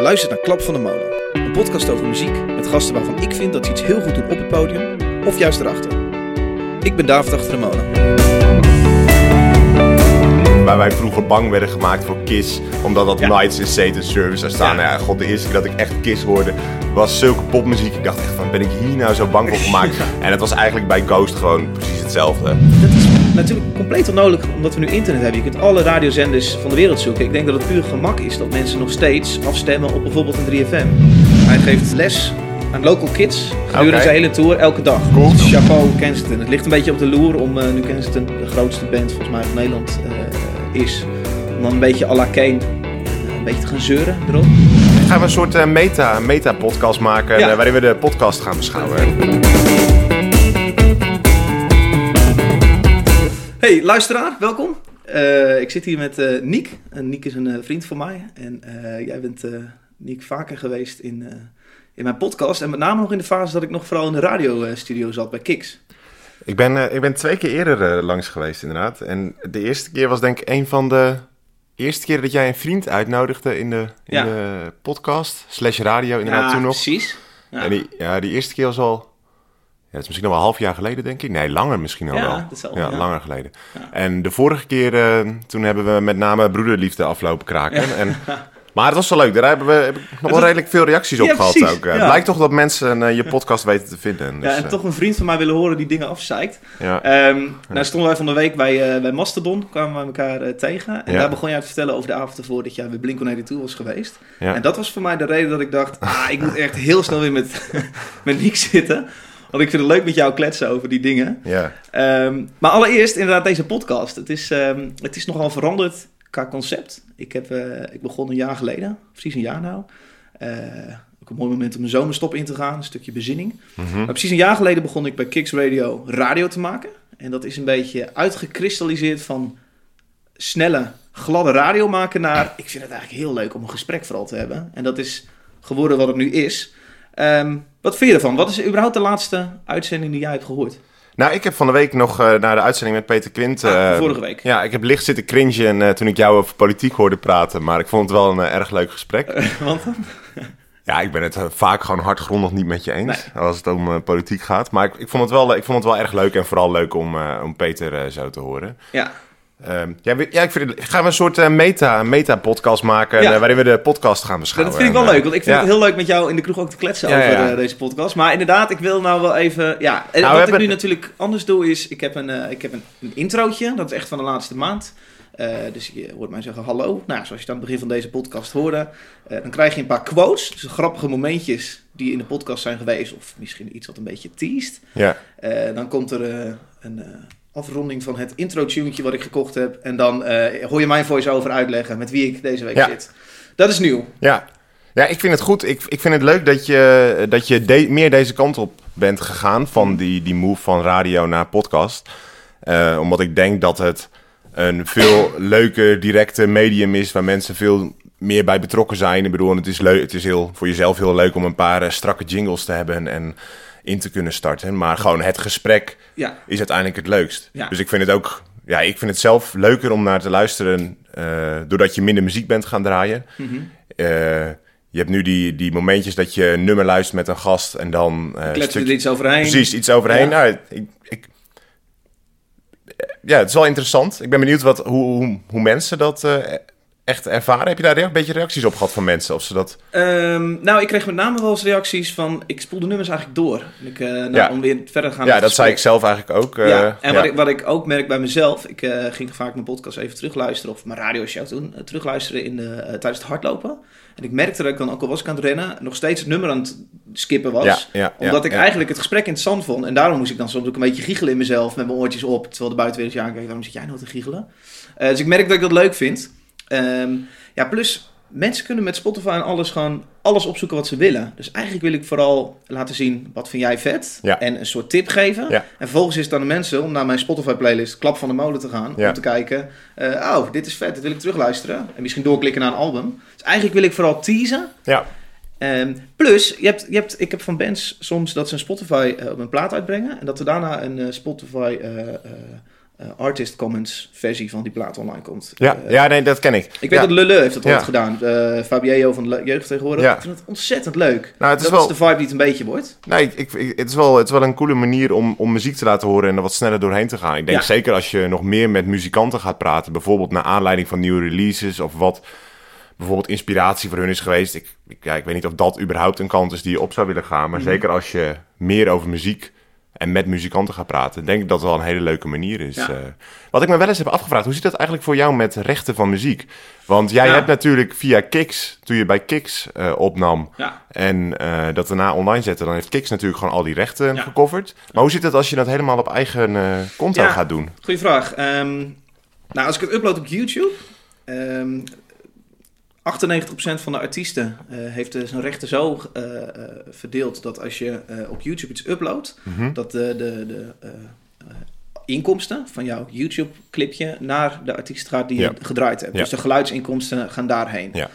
Je luistert naar Klap van de Molen. Een podcast over muziek met gasten waarvan ik vind dat ze iets heel goed doen op het podium of juist erachter. Ik ben David achter de molen. Waar wij vroeger bang werden gemaakt voor Kiss, omdat dat Ja. Nights in Satan Service zou staan. Ja. Nou ja, god, de eerste keer dat ik echt Kiss hoorde, was zulke popmuziek. Ik dacht echt van, ben ik hier nou zo bang voor gemaakt? En het was eigenlijk bij Ghost gewoon precies hetzelfde. Dat is natuurlijk compleet onnodig omdat we nu internet hebben. Je kunt alle radiozenders van de wereld zoeken. Ik denk dat het puur gemak is dat mensen nog steeds afstemmen op bijvoorbeeld een 3FM. Hij geeft les aan local kids gedurende zijn hele tour elke dag. Cool. Chapeau Kensington. Het ligt een beetje op de loer om eh, nu Kensington de grootste band volgens mij van Nederland eh, is. Om dan een beetje à la Kane eh, een beetje te gaan zeuren erop. Gaan we een soort meta, meta-podcast maken, Ja. waarin we de podcast gaan beschouwen. Hey luisteraar, welkom. Eh, ik zit hier met eh Niek. En Niek is een eh, vriend van mij. En jij bent Niek vaker geweest in, in mijn podcast. En met name nog in de fase dat ik nog vooral in de radiostudio zat bij Kiks. Ik ben, ik ben twee keer eerder langs geweest, inderdaad. En de eerste keer was denk ik een van de eerste keer dat jij een vriend uitnodigde in de, in Ja. de podcast, slash radio, inderdaad toen nog. precies. Ja, En die, ja, die eerste keer was al... Ja, dat is misschien al wel een half jaar geleden, denk ik. Nee, langer misschien al Ja, wel. ja, ja. langer geleden. Ja. En de vorige keer, eh, toen hebben we met name broederliefde aflopen kraken. En, maar het was wel leuk. Daar hebben we heb nog wel was- redelijk veel reacties op gehad precies. ook. Eh, Ja. Blijkt toch dat mensen eh, je podcast weten te vinden. Dus, ja, en eh, toch een vriend van mij willen horen die dingen afzeikt. ja. Ehm Nou stonden wij van de week bij, eh, bij Mastodon, kwamen we elkaar eh, tegen. En daar begon jij te vertellen over de avond ervoor dat jij bij Blink-182 was geweest. Ja. En dat was voor mij de reden dat ik dacht, ah, ik moet echt heel snel weer met, met Niek zitten. Want ik vind het leuk met jou kletsen over die dingen. ja. Ehm, maar allereerst inderdaad deze podcast. Het is, ehm, het is nogal veranderd qua concept. Ik, heb, eh, ik begon een jaar geleden, precies een jaar nou. Eh, ook een mooi moment om een zomerstop in te gaan, een stukje bezinning. Mhm. Maar precies een jaar geleden begon ik bij Kicks Radio radio te maken. En dat is een beetje uitgekristalliseerd van snelle, gladde radio maken naar... Ik vind het eigenlijk heel leuk om een gesprek vooral te hebben. En dat is geworden wat het nu is. Ehm, wat vind je ervan? Wat is überhaupt de laatste uitzending die jij hebt gehoord? Nou, ik heb van de week nog eh, naar de uitzending met Peter Quint... Ah, eh, vorige week. Ja, ik heb licht zitten cringen eh, toen ik jou over politiek hoorde praten. Maar ik vond het wel een erg leuk gesprek. Want Ja, ik ben het vaak gewoon hardgrondig niet met je eens. Nee. Als het om politiek gaat. Maar ik, ik, vond het wel, ik vond het wel erg leuk. En vooral leuk om, om Peter zo te horen. ja, Ehm, ja, ik vind het, gaan we een soort eh, meta, meta-podcast maken. Ja. eh, waarin we de podcast gaan beschouwen. dat vind ik wel eh, leuk. Want ik vind ja. het heel leuk met jou in de kroeg ook te kletsen over deze podcast. Maar inderdaad, ik wil nou wel even... Ja, en Nou, wat ik nu natuurlijk anders doe is... Ik heb een, ik heb een, een introotje. Dat is echt van de laatste maand. Dus je hoort mij zeggen hallo. Nou, zoals je aan het begin van deze podcast hoorde. dan krijg je een paar quotes. Dus grappige momentjes die in de podcast zijn geweest. Of misschien iets wat een beetje teased. Ja. Dan komt er een afronding van het intro-tunetje wat ik gekocht heb. En dan eh, hoor je mijn voice-over uitleggen met wie ik deze week Ja. zit. Dat is nieuw. Ja. ja, ik vind het goed. Ik, ik vind het leuk dat je, dat je de- meer deze kant op bent gegaan. Van die, die move van radio naar podcast. Eh, omdat ik denk dat het een veel leuker, directe medium is... waar mensen veel meer bij betrokken zijn. Ik bedoel, het is, leuk, het is heel, voor jezelf heel leuk om een paar eh, strakke jingles te hebben... en in te kunnen starten. Maar gewoon het gesprek Ja, is uiteindelijk het leukst. Ja. Dus ik vind het ook... Ja, ik vind het zelf leuker om naar te luisteren... eh, doordat je minder muziek bent gaan draaien... Mhm. Eh, je hebt nu die, die momentjes dat je een nummer luistert met een gast en dan... eh, kletsen stuk- er iets overheen. Precies, iets overheen. Ja. Nou, ik, ik, ja, het is wel interessant. Ik ben benieuwd wat, hoe, hoe, hoe mensen dat echt ervaren. Heb je daar een beetje reacties op gehad van mensen? Of ze dat... Ehm, nou, ik kreeg met name wel eens reacties van... Ik spoel de nummers eigenlijk door. En Ik, eh, nou, Ja. Om weer verder te gaan ja, dat zei ik zelf eigenlijk ook. eh, ja, en Wat, ja. ik, wat ik ook merk bij mezelf... Ik eh, ging vaak mijn podcast even terugluisteren... of mijn radioshow toen eh, terugluisteren in de, eh, tijdens het hardlopen. En ik merkte dat ik dan, ook al was ik aan het rennen... nog steeds het nummer aan het skippen was. Ja, ja, Omdat ja, ik eigenlijk het gesprek interessant vond. En daarom moest ik dan soms ook een beetje giechelen in mezelf... met mijn oortjes op, terwijl de buitenwereld je aankijkt. Waarom zit jij nou te giechelen? Eh, dus ik merk dat ik dat leuk vind. Ehm, ja, plus mensen kunnen met Spotify en alles gewoon alles opzoeken wat ze willen. Dus eigenlijk wil ik vooral laten zien wat vind jij vet Ja. en een soort tip geven. Ja. En vervolgens is het aan de mensen om naar mijn Spotify playlist Klap van de Molen te gaan. Ja. Om te kijken, eh, oh dit is vet, dit wil ik terugluisteren. En misschien doorklikken naar een album. Dus eigenlijk wil ik vooral teasen. Ja. Ehm, plus, je hebt, je hebt, ik heb van bands soms dat ze een Spotify eh, op een plaat uitbrengen. En dat er daarna een eh, Spotify Artist Commons versie van die plaat online komt. Ja, Eh, ja nee, dat ken ik. Ik weet dat Lullu heeft dat ooit gedaan. Eh Fabio van de jeugd tegenwoordig. Ja. Ik vind het ontzettend leuk. Nou, het is dat wel- is de vibe die het een beetje wordt. Nee, ik, het, is wel, het is wel een coole manier om, om muziek te laten horen en er wat sneller doorheen te gaan. Ik denk zeker als je nog meer met muzikanten gaat praten, bijvoorbeeld naar aanleiding van nieuwe releases of wat bijvoorbeeld inspiratie voor hun is geweest. Ik, ik, ja, ik weet niet of dat überhaupt een kant is die je op zou willen gaan, maar Mhm. zeker als je meer over muziek en met muzikanten gaat praten, denk ik dat het wel een hele leuke manier is. Ja. Eh, wat ik me wel eens heb afgevraagd, hoe zit dat eigenlijk voor jou met rechten van muziek? Want jij Ja. hebt natuurlijk via Kicks, toen je bij Kicks eh, opnam, Ja. en eh, dat daarna online zetten, dan heeft Kicks natuurlijk gewoon al die rechten gecoverd. Maar hoe zit het als je dat helemaal op eigen konto gaat doen? Goeie vraag. Ehm, nou, als ik het upload op YouTube... ehm 98% van de artiesten eh, heeft dus zijn rechten zo eh, eh, verdeeld dat als je op YouTube iets uploadt, Mhm. dat de, de, de inkomsten van jouw YouTube-clipje naar de artiest gaat die Ja. je gedraaid hebt. Ja. Dus de geluidsinkomsten gaan daarheen. Ja.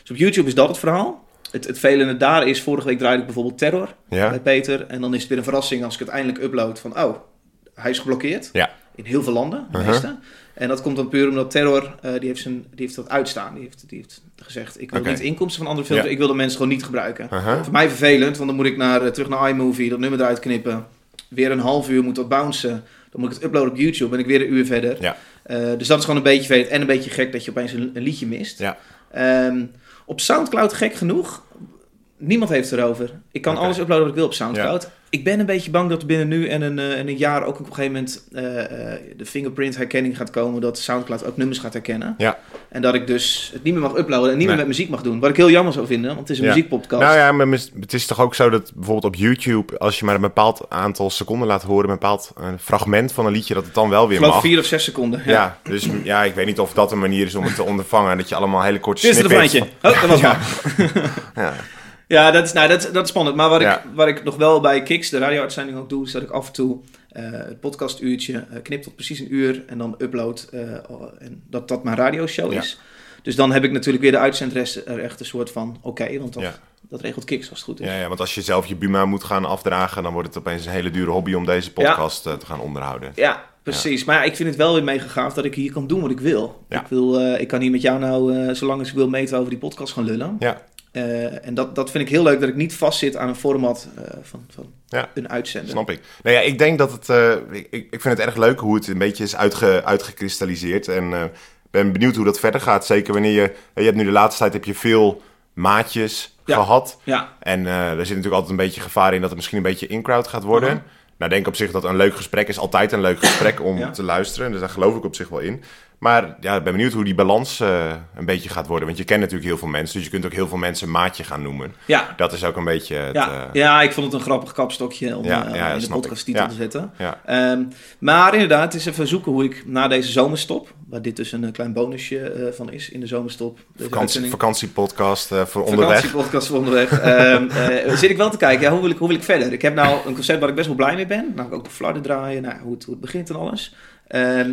Dus op YouTube is dat het verhaal. Het, het velende daar is, vorige week draaide ik bijvoorbeeld Terror bij Peter. En dan is het weer een verrassing als ik het eindelijk upload van, oh, hij is geblokkeerd. Ja. In heel veel landen, de Uh-huh. meeste. En dat komt dan puur omdat Terror, eh, die, heeft zijn, die heeft dat uitstaan. Die heeft, die heeft gezegd, ik wil niet inkomsten van andere films, Ja. ik wil de mensen gewoon niet gebruiken. Voor mij vervelend, want dan moet ik naar, eh, terug naar iMovie, dat nummer eruit knippen. Weer een half uur moet dat bouncen. Dan moet ik het uploaden op YouTube, ben ik weer een uur verder. Ja. Eh, dus dat is gewoon een beetje vervelend en een beetje gek dat je opeens een, een liedje mist. Ja. Ehm, op Soundcloud, gek genoeg, niemand heeft erover. Ik kan alles uploaden wat ik wil op Soundcloud. Ik ben een beetje bang dat er binnen nu en een, eh, en een jaar ook op een gegeven moment eh, eh, de fingerprint herkenning gaat komen. Dat Soundcloud ook nummers gaat herkennen. Ja. En dat ik dus het niet meer mag uploaden en niet Nee. meer met muziek mag doen. Wat ik heel jammer zou vinden, want het is een Ja. muziekpodcast. Nou ja, maar het is toch ook zo dat bijvoorbeeld op YouTube, als je maar een bepaald aantal seconden laat horen, een bepaald fragment van een liedje, dat het dan wel weer geloof mag. vier of zes seconden. Ja. dus ja, ik weet niet of dat een manier is om het te ondervangen. Dat je allemaal hele korte Dit is het snippets... refreintje. Oh, dat was Ja. maar. Ja. Ja, dat is, nou, dat, dat is spannend. Maar wat, Ja. ik, wat ik nog wel bij Kiks, de radio-uitzending ook doe, is dat ik af en toe eh, het podcastuurtje eh, knip tot precies een uur en dan upload. eh, en dat dat mijn radioshow Ja. is. Dus dan heb ik natuurlijk weer de uitzendresten er echt een soort van oké, want dat, Ja. dat regelt Kiks als het goed is. Ja, ja, want als je zelf je Buma moet gaan afdragen, dan wordt het opeens een hele dure hobby om deze podcast te gaan onderhouden. Ja, precies. Maar ja, ik vind het wel weer mega gaaf dat ik hier kan doen wat ik wil. Ja. Ik, wil ik kan hier met jou nou, zolang als ik wil, meten over die podcast gaan lullen. Ja. Eh, en dat, dat vind ik heel leuk, dat ik niet vastzit aan een format eh, van, van Ja. een uitzender. Snap ik. Nou ja, ik denk dat het. eh, ik, ik vind het erg leuk hoe het een beetje is uitge, uitgekristalliseerd. En ben benieuwd hoe dat verder gaat. Zeker wanneer je. Je hebt nu de laatste tijd heb je veel maatjes Ja. gehad. Ja, En er zit natuurlijk altijd een beetje gevaar in dat het misschien een beetje in-crowd gaat worden. Mhm. Nou, denk op zich dat een leuk gesprek is altijd een leuk gesprek om Ja. te luisteren. Dus daar geloof ik op zich wel in. Maar ja, ik ben benieuwd hoe die balans eh, een beetje gaat worden. Want je kent natuurlijk heel veel mensen. Dus je kunt ook heel veel mensen maatje gaan noemen. ja. Dat is ook een beetje het... Ja, eh, ja, ik vond het een grappig kapstokje om Ja, eh, ja, in de podcasttitel Ja. te zetten. ja. Ehm, maar inderdaad, het is even zoeken hoe ik na deze zomerstop, waar dit dus een klein bonusje van is in de zomerstop. Vakantie, vakantiepodcast voor onderweg. Vakantiepodcast voor onderweg. Ehm, eh, zit ik wel te kijken, ja, hoe, wil ik, hoe wil ik verder? Ik heb nou een concept waar ik best wel blij mee ben. Nou, ook de flarden draaien, nou, hoe, het, hoe het begint en alles. Ehm,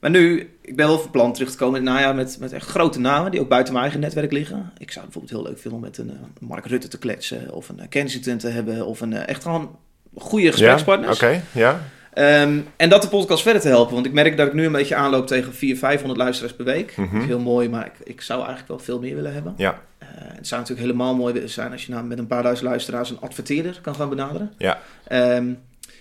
maar nu, ik ben wel van plan terug te komen in het najaar met, met echt grote namen die ook buiten mijn eigen netwerk liggen. Ik zou bijvoorbeeld heel leuk vinden om met een eh, Mark Rutte te kletsen of een eh, Kensington te hebben of een eh, echt gewoon goede Ja, gesprekspartners. oké, ja. Ehm, en dat de podcast verder te helpen. Want ik merk dat ik nu een beetje aanloop tegen 400, 500 luisteraars per week. Mhm. Dat is heel mooi, maar ik, ik zou eigenlijk wel veel meer willen hebben. Ja. Het zou natuurlijk helemaal mooi willen zijn als je nou met een paar duizend luisteraars een adverteerder kan gaan benaderen. Ja. Ehm,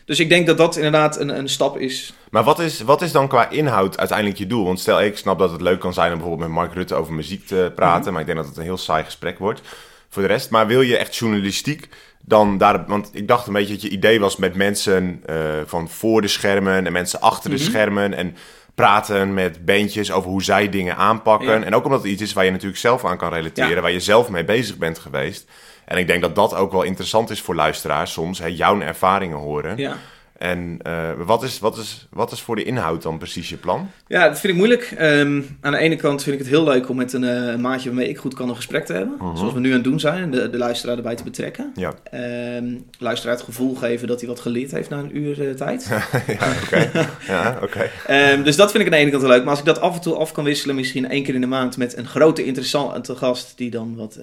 dus ik denk dat dat inderdaad een, een stap is. Maar wat is, wat is dan qua inhoud uiteindelijk je doel? Want stel, ik snap dat het leuk kan zijn om bijvoorbeeld met Mark Rutte over muziek te praten. Mhm. Maar ik denk dat het een heel saai gesprek wordt voor de rest. Maar wil je echt journalistiek dan daar... Want ik dacht een beetje dat je idee was met mensen eh, van voor de schermen en mensen achter de Mhm. schermen. En praten met bandjes over hoe zij dingen aanpakken. Ja. En ook omdat het iets is waar je natuurlijk zelf aan kan relateren. Ja. Waar je zelf mee bezig bent geweest. En ik denk dat dat ook wel interessant is voor luisteraars soms. Hè, jouw ervaringen horen. Ja. En eh, wat, is, wat, is, wat is voor de inhoud dan precies je plan? Ja, dat vind ik moeilijk. Ehm, aan de ene kant vind ik het heel leuk om met een, eh, maatje waarmee ik goed kan een gesprek te hebben. Mhm. Zoals we nu aan het doen zijn. En de, de luisteraar erbij te betrekken. Ja, Ehm luisteraar het gevoel geven dat hij wat geleerd heeft na een uur eh, tijd. ja oké. ja, oké. Ehm, dus dat vind ik aan de ene kant heel leuk. Maar als ik dat af en toe af kan wisselen, misschien één keer in de maand met een grote interessante gast die dan wat,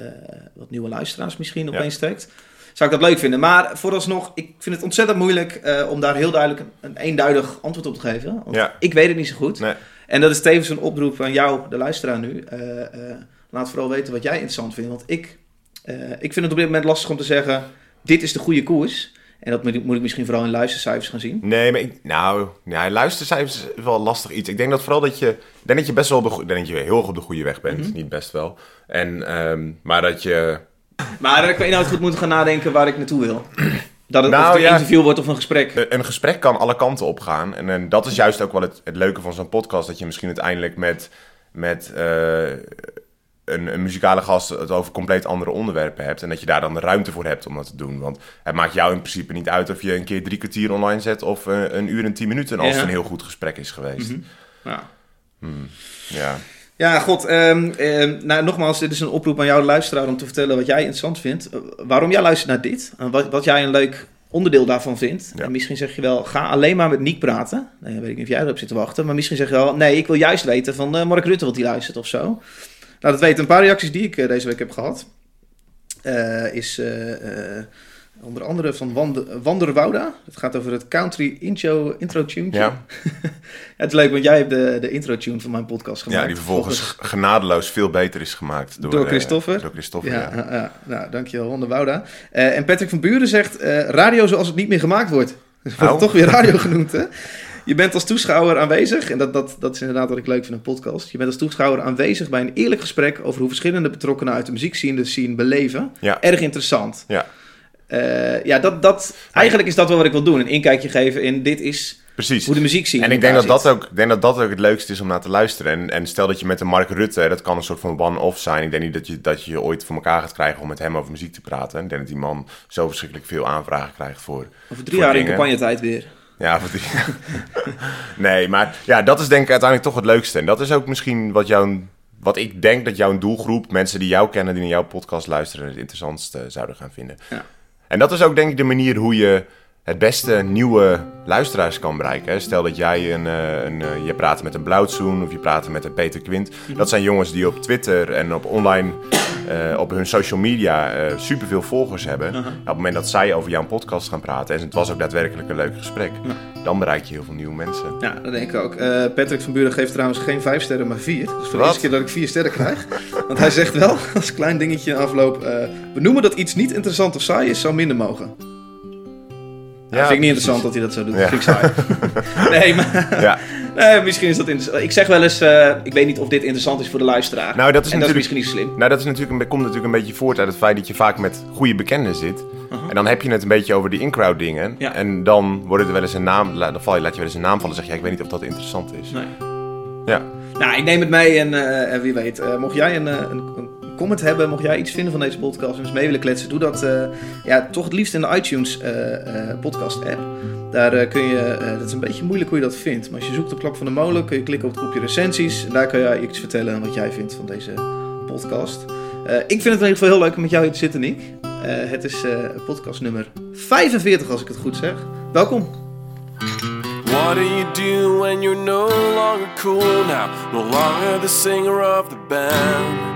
wat nieuwe luisteraars misschien Ja. opeens trekt. Zou ik dat leuk vinden. Maar vooralsnog, ik vind het ontzettend moeilijk eh, om daar heel duidelijk een, een eenduidig antwoord op te geven. Want Ja. ik weet het niet zo goed. Nee. En dat is tevens een oproep aan jou, de luisteraar nu. Eh, eh, laat vooral weten wat jij interessant vindt. Want ik, ik vind het op dit moment lastig om te zeggen, dit is de goede koers. En dat moet ik, misschien vooral in luistercijfers gaan zien. Nee, maar ik, nou, ja, luistercijfers is wel lastig iets. Ik denk dat vooral dat je, denk dat je best wel, denk dat je heel erg op de goede weg bent. Mhm. Niet best wel. En, ehm, maar dat je, Maar ik weet nou goed moeten gaan nadenken waar ik naartoe wil. Dat het, Nou, of het een interview wordt of een gesprek. Een- Een gesprek kan alle kanten op gaan. En, en dat is juist ook wel het, het leuke van zo'n podcast. Dat je misschien uiteindelijk met, met eh, een, een muzikale gast het over compleet andere onderwerpen hebt. En dat je daar dan de ruimte voor hebt om dat te doen. Want het maakt jou in principe niet uit of je een keer drie kwartier online zet of eh, een uur en tien minuten. Als Ja. het een heel goed gesprek is geweest. Mhm. Ja. Ja. Ja, god. ehm, ehm, nou, nogmaals, dit is een oproep aan jou, de luisteraar, om te vertellen wat jij interessant vindt. Eh, waarom jij luistert naar dit. En wat, wat jij een leuk onderdeel daarvan vindt. Ja. En misschien zeg je wel, ga alleen maar met Niek praten. Nee, weet ik niet of jij erop zit te wachten. Maar misschien zeg je wel, nee, ik wil juist weten van eh, Mark Rutte wat hij luistert of zo. Nou, dat weten een paar reacties die ik eh, deze week heb gehad. Eh, is onder andere van Wander, Wouda. Het gaat over het country intro, intro tune. Ja. het is leuk, want jij hebt de, de intro tune van mijn podcast gemaakt. ja, die vervolgens genadeloos veel beter is gemaakt door, Door eh, Christopher. door Christopher, Ja, ja. ja. nou, dankjewel, Ronde Wouda. Eh, en Patrick van Buren zegt, eh, radio zoals het niet meer gemaakt wordt. Dus wordt Oh. toch weer radio genoemd, hè? Je bent als toeschouwer aanwezig, en dat, dat, dat is inderdaad wat ik leuk vind in een podcast. Je bent als toeschouwer aanwezig bij een eerlijk gesprek over hoe verschillende betrokkenen uit de muziekscene de scene beleven. Ja. Erg interessant. Ja. Eh, ja, dat, dat, eigenlijk is dat wel wat ik wil doen. Een inkijkje geven in dit is Precies. hoe de muziek zien. En ik denk dat dat, ook, denk dat dat ook het leukste is om naar te luisteren. En, en stel dat je met een Mark Rutte, dat kan een soort van one-off zijn. Ik denk niet dat je, dat je ooit voor elkaar gaat krijgen om met hem over muziek te praten. Ik denk dat die man zo verschrikkelijk veel aanvragen krijgt voor... Over drie voor jaar in campagnetijd weer. Ja, voor die... nee, maar ja, dat is denk ik uiteindelijk toch het leukste. En dat is ook misschien wat jouw... Wat ik denk dat jouw doelgroep, mensen die jou kennen, die naar jouw podcast luisteren, het interessantste zouden gaan vinden. Ja. En dat is ook denk ik de manier hoe je het beste nieuwe luisteraars kan bereiken. Stel dat jij een, eh, een, eh, je praat met een Blauwtsoen of je praat met een Peter Quint. Dat zijn jongens die op Twitter en op online, eh, op hun social media eh, superveel volgers hebben. Uh-huh. Op het moment dat zij over jouw podcast gaan praten, en het was ook daadwerkelijk een leuk gesprek, dan bereik je heel veel nieuwe mensen. Ja, dat denk ik ook. Patrick van Buren geeft trouwens geen vijf sterren, maar vier. Dus voor de eerste keer dat ik vier sterren krijg. Want hij zegt wel, als klein dingetje in afloop... we noemen dat iets niet interessant of saai is, zou minder mogen. Ja, vind ik niet interessant dat hij dat zo doet. Ja. Vind ik saai. nee, maar Ja, nee, misschien is dat interessant. Ik zeg wel eens, eh, ik weet niet of dit interessant is voor de luisteraar. Nou, dat is en dat is natuurlijk- misschien niet slim. nou dat is natuurlijk een, komt natuurlijk een beetje voort uit het feit dat je vaak met goede bekenden zit. Uh-huh. En dan heb je het een beetje over die in-crowd dingen. Ja. En dan wordt er wel eens een naam, dan val je, laat je wel eens een naam vallen en zeg je, ik weet niet of dat interessant is. Nee. Ja. Nou, ik neem het mee en, eh, wie weet, eh, mocht jij een, een, een comment hebben, mocht jij iets vinden van deze podcast en eens mee willen kletsen, doe dat eh, ja, toch het liefst in de iTunes eh, eh, podcast app. Daar kun je, dat is een beetje moeilijk hoe je dat vindt, maar als je zoekt op Klap van de Molen kun je klikken op het kopje recensies en daar kun je iets vertellen wat jij vindt van deze podcast. Ik vind het in ieder geval heel leuk om met jou hier te zitten, Nick. Het is podcast nummer 45 als ik het goed zeg. Welkom. What do you do when you're no longer cool now? No longer the singer of the band.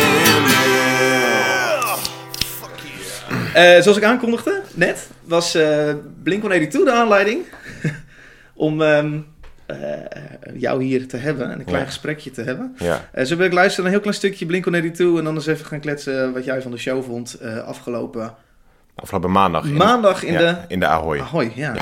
Eh, zoals ik aankondigde net, was eh Blink-182 de aanleiding om ehm, eh, jou hier te hebben en een klein Ja. gesprekje te hebben. Ja. Zo wil ik luisteren naar een heel klein stukje Blink-182 en dan eens even gaan kletsen wat jij van de show vond afgelopen Afgelopen maandag. in- maandag in ja, de in de Ahoy. Ahoy. Ja.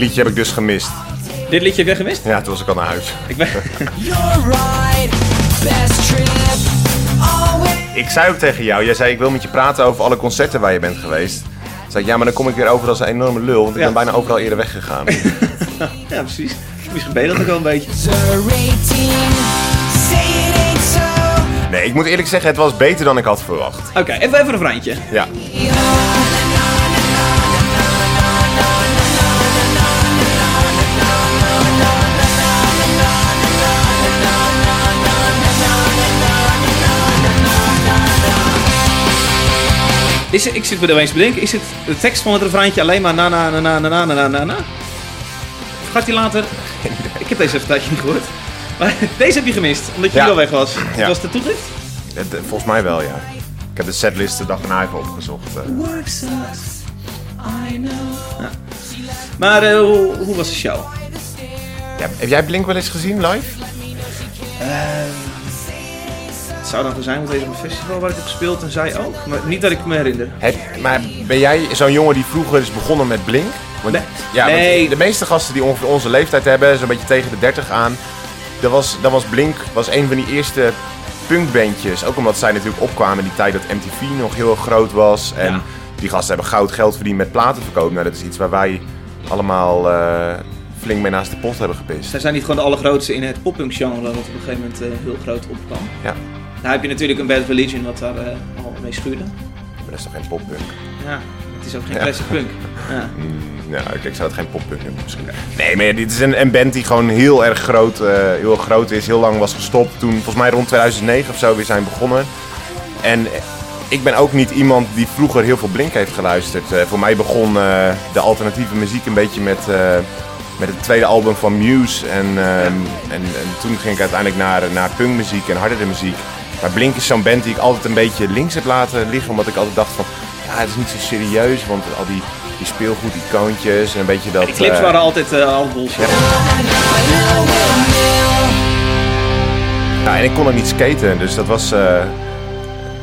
Liedje heb ik dus gemist. Dit liedje heb jij gemist? Ja, toen was ik al naar huis. Ik ben... Ik zei ook tegen jou, jij zei ik wil met je praten over alle concerten waar je bent geweest. Toen zei ik, ja, maar dan kom ik weer over als een enorme lul, want ik Ja. ben bijna overal eerder weggegaan. Ja, precies. Misschien ben je dat ook wel een beetje. Nee, ik moet eerlijk zeggen, het was beter dan ik had verwacht. Oké, even, even een vriendje. Ja. Is, het- ik zit me er eens bedenken, is het de tekst van het refreintje alleen maar na na na na na na na na na na? Of gaat hij later... Ik heb deze even een tijdje niet gehoord. Maar deze heb je gemist, omdat je Ja. al weg was. Ja. Was de toegift? Het, eh, volgens mij wel, ja. Ik heb de setlist de dag erna even opgezocht. eh. I know. Maar eh, hoe, hoe was de show? Ja, heb jij Blink wel eens gezien live? Het zou dan zijn, want deze een festival waar ik heb gespeeld en zij ook. Maar niet dat ik me herinner. Heb, maar ben jij zo'n jongen die vroeger is begonnen met Blink? Want, Nee. Ja, Nee. de meeste gasten die ongeveer onze leeftijd hebben, zo'n beetje tegen de 30 aan, dat was, dat was Blink was een van die eerste punkbandjes. Ook omdat zij natuurlijk opkwamen in die tijd dat MTV nog heel groot was. En Ja. die gasten hebben goud geld verdiend met platen verkopen. Nou, dat is iets waar wij allemaal eh, flink mee naast de pot hebben gepist. Zij zijn niet gewoon de allergrootste in het poppunk genre, wat op een gegeven moment eh, heel groot opkwam. Ja, Daar heb je natuurlijk een Bad Religion wat daar eh, al mee schuurde. maar dat is toch geen poppunk? Ja, het is ook geen classic punk. Ja. Ja, ik, ik zou het geen poppunk noemen misschien. Nee, maar dit is een, een band die gewoon heel erg groot, eh, heel groot is. Heel lang was gestopt. Toen, volgens mij rond 2009 of zo, weer zijn begonnen. En ik ben ook niet iemand die vroeger heel veel Blink heeft geluisterd. Eh, voor mij begon de alternatieve muziek een beetje met, met het tweede album van Muse. En, eh, en, en toen ging ik uiteindelijk naar, naar punkmuziek en hardere muziek. Maar Blink is zo'n band die ik altijd een beetje links heb laten liggen. Omdat ik altijd dacht van, ja, het is niet zo serieus. Want al die, die speelgoed-icoontjes en een beetje dat... Die clips eh, waren altijd uh, al bullshit. Ja, en ik kon ook niet skaten, dus dat was. eh,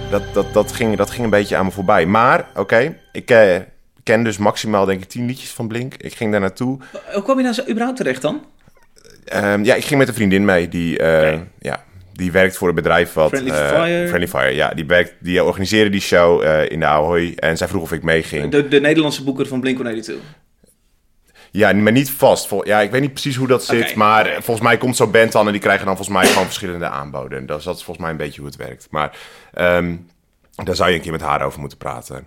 dat, dat, dat, ging, dat ging een beetje aan me voorbij. Maar, oké, ik ken dus maximaal, denk ik, 10 liedjes van Blink. Ik ging daar naartoe. Hoe kwam je daar zo überhaupt terecht dan? Ehm, ja, ik ging met een vriendin mee. Die, ja, die werkt voor een bedrijf wat. Friendly eh, Fire. Friendly Fire, ja. Die, werkt, die organiseerde die show eh, in de Ahoy. En zij vroeg of ik meeging. De, de Nederlandse boeker van Blink-182. Ja, maar niet vast. Ja, ik weet niet precies hoe dat zit. Maar eh, volgens mij komt zo'n band dan en die krijgen dan volgens mij gewoon verschillende aanboden. Dat is, dat is volgens mij een beetje hoe het werkt. Maar ehm, daar zou je een keer met haar over moeten praten.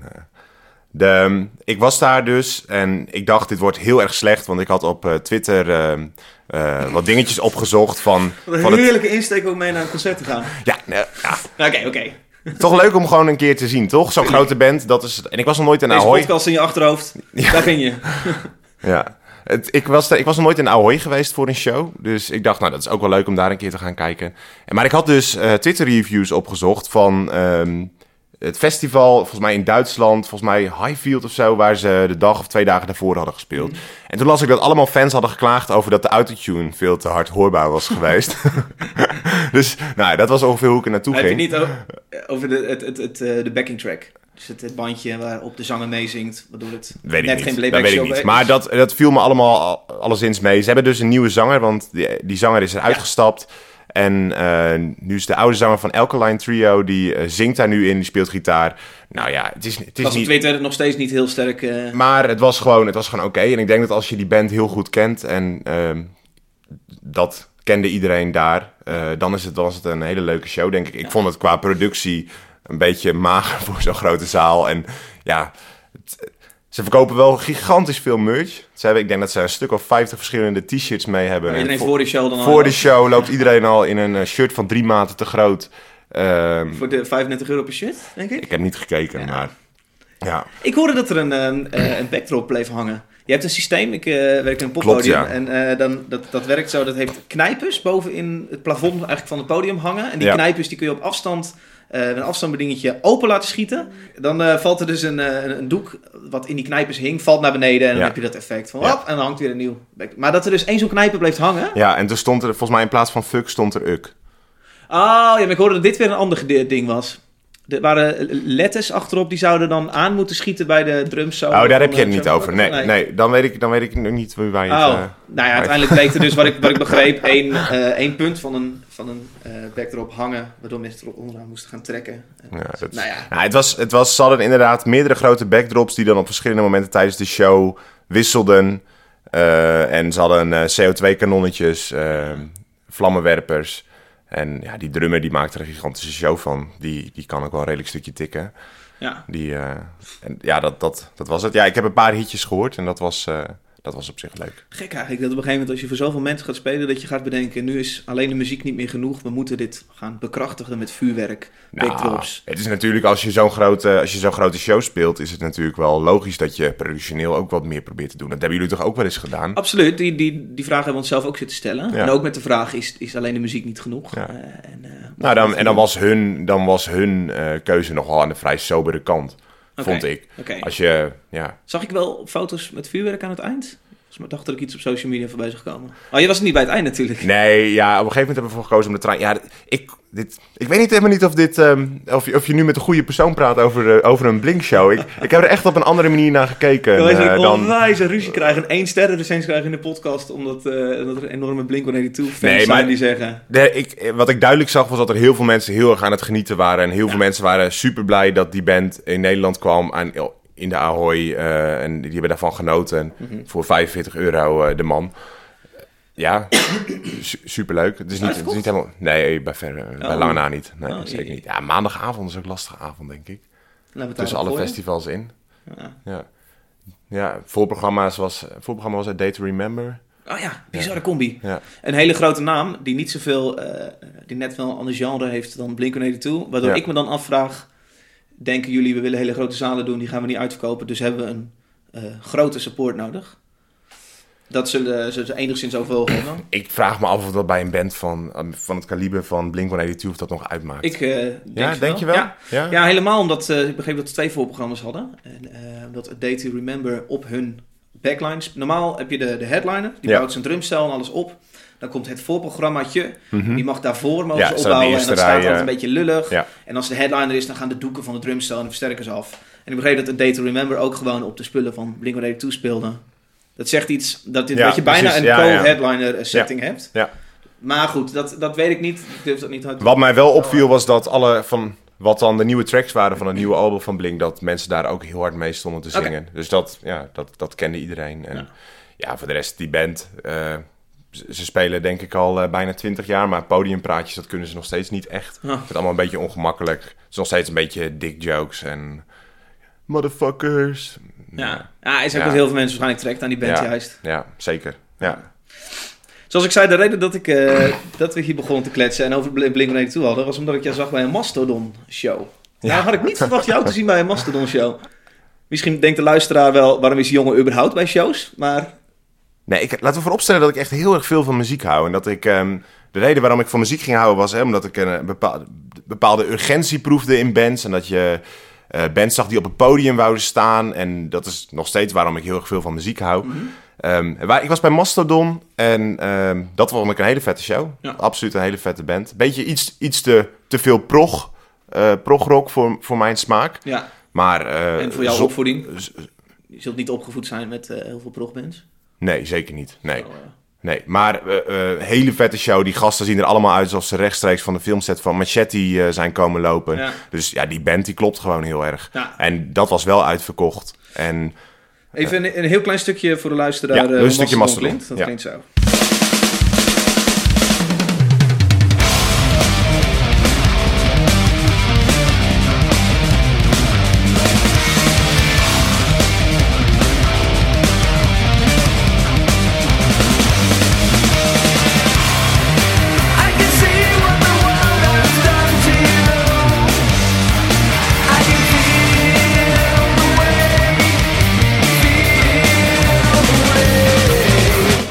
De, ehm, ik was daar dus en ik dacht, dit wordt heel erg slecht. Want ik had op Twitter ehm, eh, wat dingetjes opgezocht van... Wat een van het, heerlijke insteek om mee naar een concert te gaan. ja, nou, ja, Oké, oké. toch leuk om gewoon een keer te zien, toch? Zo'n grote band, dat is... En ik was nog nooit in Deze Ahoy. podcast in je achterhoofd, daar ging je. Ja. Het, ik, was ik was nog nooit in Ahoy geweest voor een show. Dus ik dacht, nou, dat is ook wel leuk om daar een keer te gaan kijken. En, maar ik had dus eh, Twitter-reviews opgezocht van ehm, het festival, volgens mij in Duitsland, volgens mij Highfield of zo, waar ze de dag of twee dagen daarvoor hadden gespeeld. En toen las ik dat allemaal fans hadden geklaagd over dat de autotune veel te hard hoorbaar was geweest. dus, nou, dat was ongeveer hoe ik er naartoe Heb je ging. niet o- over de, het, het, het, eh, de backing track? Dus het, het bandje waarop de zanger meezingt, waardoor het Weet ik net niet. geen dat playback weet ik niet. Maar dat, dat viel me allemaal al- alleszins mee. Ze hebben dus een nieuwe zanger, want die, die zanger is eruit Ja. En eh, nu is de oude zanger van Alkaline Trio, die eh, zingt daar nu in, die speelt gitaar. Nou ja, het is, het is was op niet... Twitter nog steeds niet heel sterk. eh, Maar het was gewoon, het was gewoon oké. En ik denk dat als je die band heel goed kent en ehm, dat kende iedereen daar, dan is het, was het een hele leuke show, denk ik. Ik vond het qua productie een beetje mager voor zo'n grote zaal. En ja, het- ze verkopen wel gigantisch veel merch. Ze hebben, ik denk dat ze een stuk of 50 verschillende t-shirts mee hebben. En iedereen voor, voor de show dan al. voor de show loopt iedereen al in een eh, shirt van drie maten te groot. Ehm, Voor de 35 euro per shirt, denk ik. ik heb niet gekeken, Ja. maar ja. Ik hoorde dat er een, een, eh, een backdrop bleef hangen. Je hebt een systeem, ik eh, werk in een Klopt, poppodium. ja. En eh, dan, dat, dat werkt zo, dat heeft knijpers bovenin het plafond eigenlijk van het podium hangen. En die Ja. knijpers die kun je op afstand, eh een afstandsbedingetje open laten schieten. Dan eh, valt er dus een, eh, een, een doek wat in die knijpers hing, valt naar beneden. En dan Ja. heb je dat effect van, hop, en dan hangt weer een nieuw. Maar dat er dus één zo'n knijper bleef hangen. ja, en toen stond er, volgens mij in plaats van fuck stond er uk. Oh, ja, maar ik hoorde dat dit weer een ander ding was. Er waren letters achterop die zouden dan aan moeten schieten bij de drums. Oh, daar heb je het eh, niet zo- over. Nee, nee. dan, weet ik, dan weet ik nog niet waar je het... Oh, eh, nou ja, uiteindelijk bleek er dus, wat ik, wat ik begreep, één, eh, één punt van een, van een backdrop hangen, waardoor mensen erop onderaan moesten gaan trekken. Ja, dat- Nou ja, Nou, het was, het was, ze hadden inderdaad meerdere grote backdrops die dan op verschillende momenten tijdens de show wisselden. En ze hadden eh, CO2-kanonnetjes, eh, vlammenwerpers. En ja, die drummer die maakte er een gigantische show van. Die, die kan ook wel een redelijk stukje tikken. ja. Die, eh, en ja, dat, dat, dat was het. Ja, ik heb een paar hitjes gehoord en dat was, eh, dat was op zich leuk. Gek eigenlijk dat op een gegeven moment als je voor zoveel mensen gaat spelen, dat je gaat bedenken, nu is alleen de muziek niet meer genoeg, we moeten dit gaan bekrachtigen met vuurwerk. Nou, het is natuurlijk, als je zo'n grote, als je zo'n grote show speelt, is het natuurlijk wel logisch dat je productioneel ook wat meer probeert te doen. Dat hebben jullie toch ook wel eens gedaan? Absoluut, die, die, die vraag hebben we onszelf ook zitten stellen. Ja. En ook met de vraag, is, is alleen de muziek niet genoeg? Ja. Eh, en, eh, Nou, dan, en dan was hun, dan was hun eh, keuze nogal aan de vrij sobere kant, Oké, vond ik. Als je, ja, Zag ik wel foto's met vuurwerk aan het eind? Mij dacht dat ik iets op social media voorbij zag komen. Oh, je was er niet bij het eind natuurlijk. nee, ja, op een gegeven moment hebben we ervoor gekozen om de trein. Ja, ik, dit, ik weet niet helemaal niet of dit, ehm, of, je, of je nu met een goede persoon praat over, eh, over een blinkshow. Ik, ik heb er echt op een andere manier naar gekeken Dan eh, ik dan. onwijs een ruzie krijgen. En één sterren recensie krijgen in de podcast. Omdat, eh, omdat er enorme Blink-182 fans Nee, zijn maar- die zeggen... De, ik, wat ik duidelijk zag was dat er heel veel mensen heel erg aan het genieten waren. En heel veel mensen waren super blij dat die band in Nederland kwam. Aan, in de Ahoy. eh, en die hebben daarvan genoten. Mhm. Voor 45 euro eh, de man. Ja, su superleuk. Het is, niet, het is niet helemaal... Nee, bij, ver, bij Oh. lange na niet. Nee, Oh, zeker niet. Ja, maandagavond is ook een lastige avond, denk ik. Het Tussen alle festivals in. Ja. Ja, ja voorprogramma's was, voorprogramma was A Day to Remember. Oh ja, bizarre combi. Ja. Een hele grote naam die niet zoveel, eh, die net wel een ander genre heeft dan Blink-182. Waardoor ik me dan afvraag, denken jullie we willen hele grote zalen doen, die gaan we niet uitverkopen. Dus hebben we een eh, grote support nodig. Dat zullen ze enigszins overwogen. Ik vraag me af of dat bij een band van, van het kaliber van Blink-182 of dat nog uitmaakt. Ik eh, denk, ja, denk je wel? Ja. Ja? Ja, helemaal omdat eh, ik begreep dat ze twee voorprogramma's hadden. En eh, dat A Day to Remember op hun backlines. Normaal heb je de, de headliner, die bouwt zijn drumstel en alles op. Dan komt het voorprogrammaatje, die mag daarvoor mogen Ja, opbouwen. En dat staat altijd een beetje lullig. Ja. En als de headliner is, dan gaan de doeken van de drumstel en de versterkers af. En ik begreep dat A Day to Remember ook gewoon op de spullen van Blink-182 speelde. Dat zegt iets, dat, dit, Ja, dat je bijna precies. een co-headliner eh, setting hebt. Ja. Maar goed, dat, dat weet ik niet. Ik durf dat niet uit Wat mij wel opviel was dat alle van wat dan de nieuwe tracks waren van het nieuwe album van Blink, dat mensen daar ook heel hard mee stonden te zingen. Dus dat, ja, dat, dat kende iedereen. En Ja. ja, voor de rest, die band, eh, ze spelen denk ik al eh, bijna 20 jaar, maar podiumpraatjes, dat kunnen ze nog steeds niet echt. Ah. Het is allemaal een beetje ongemakkelijk. Het is nog steeds een beetje dick jokes en motherfuckers. Ja, ja is ook Ja. wat heel veel mensen waarschijnlijk trekt aan die band Ja. juist. Ja, zeker. Ja. Zoals ik zei, de reden dat, ik, eh, dat we hier begonnen te kletsen en over Bl- Blink-182 hadden, was omdat ik jou zag bij een Mastodon-show. Nou had ik niet verwacht jou te zien bij een Mastodon-show. Misschien denkt de luisteraar wel, waarom is die jongen überhaupt bij shows? Maar Nee, ik, laten we vooropstellen dat ik echt heel erg veel van muziek hou. En dat ik. ehm, de reden waarom ik van muziek ging houden was hè, omdat ik een bepaalde, bepaalde urgentie proefde in bands. En dat je eh, bands zag die op het podium wouden staan. En dat is nog steeds waarom ik heel erg veel van muziek hou. Ehm, waar, ik was bij Mastodon en ehm, dat vond ik een hele vette show. Ja. Absoluut een hele vette band. Beetje iets, iets te, te veel prog, eh progrock voor, voor mijn smaak. ja, Maar, eh, en voor jouw opvoeding? Je zult niet opgevoed zijn met eh, heel veel progbands. Nee, zeker niet. Nee. Nee, maar eh, hele vette show. Die gasten zien er allemaal uit alsof ze rechtstreeks van de filmset van Machete eh, zijn komen lopen. Ja. Dus ja, die band die klopt gewoon heel erg. Ja. En dat was wel uitverkocht. En Even een, een heel klein stukje voor de luisteraar. Ja, een stukje Mastodon. Dat klinkt zo.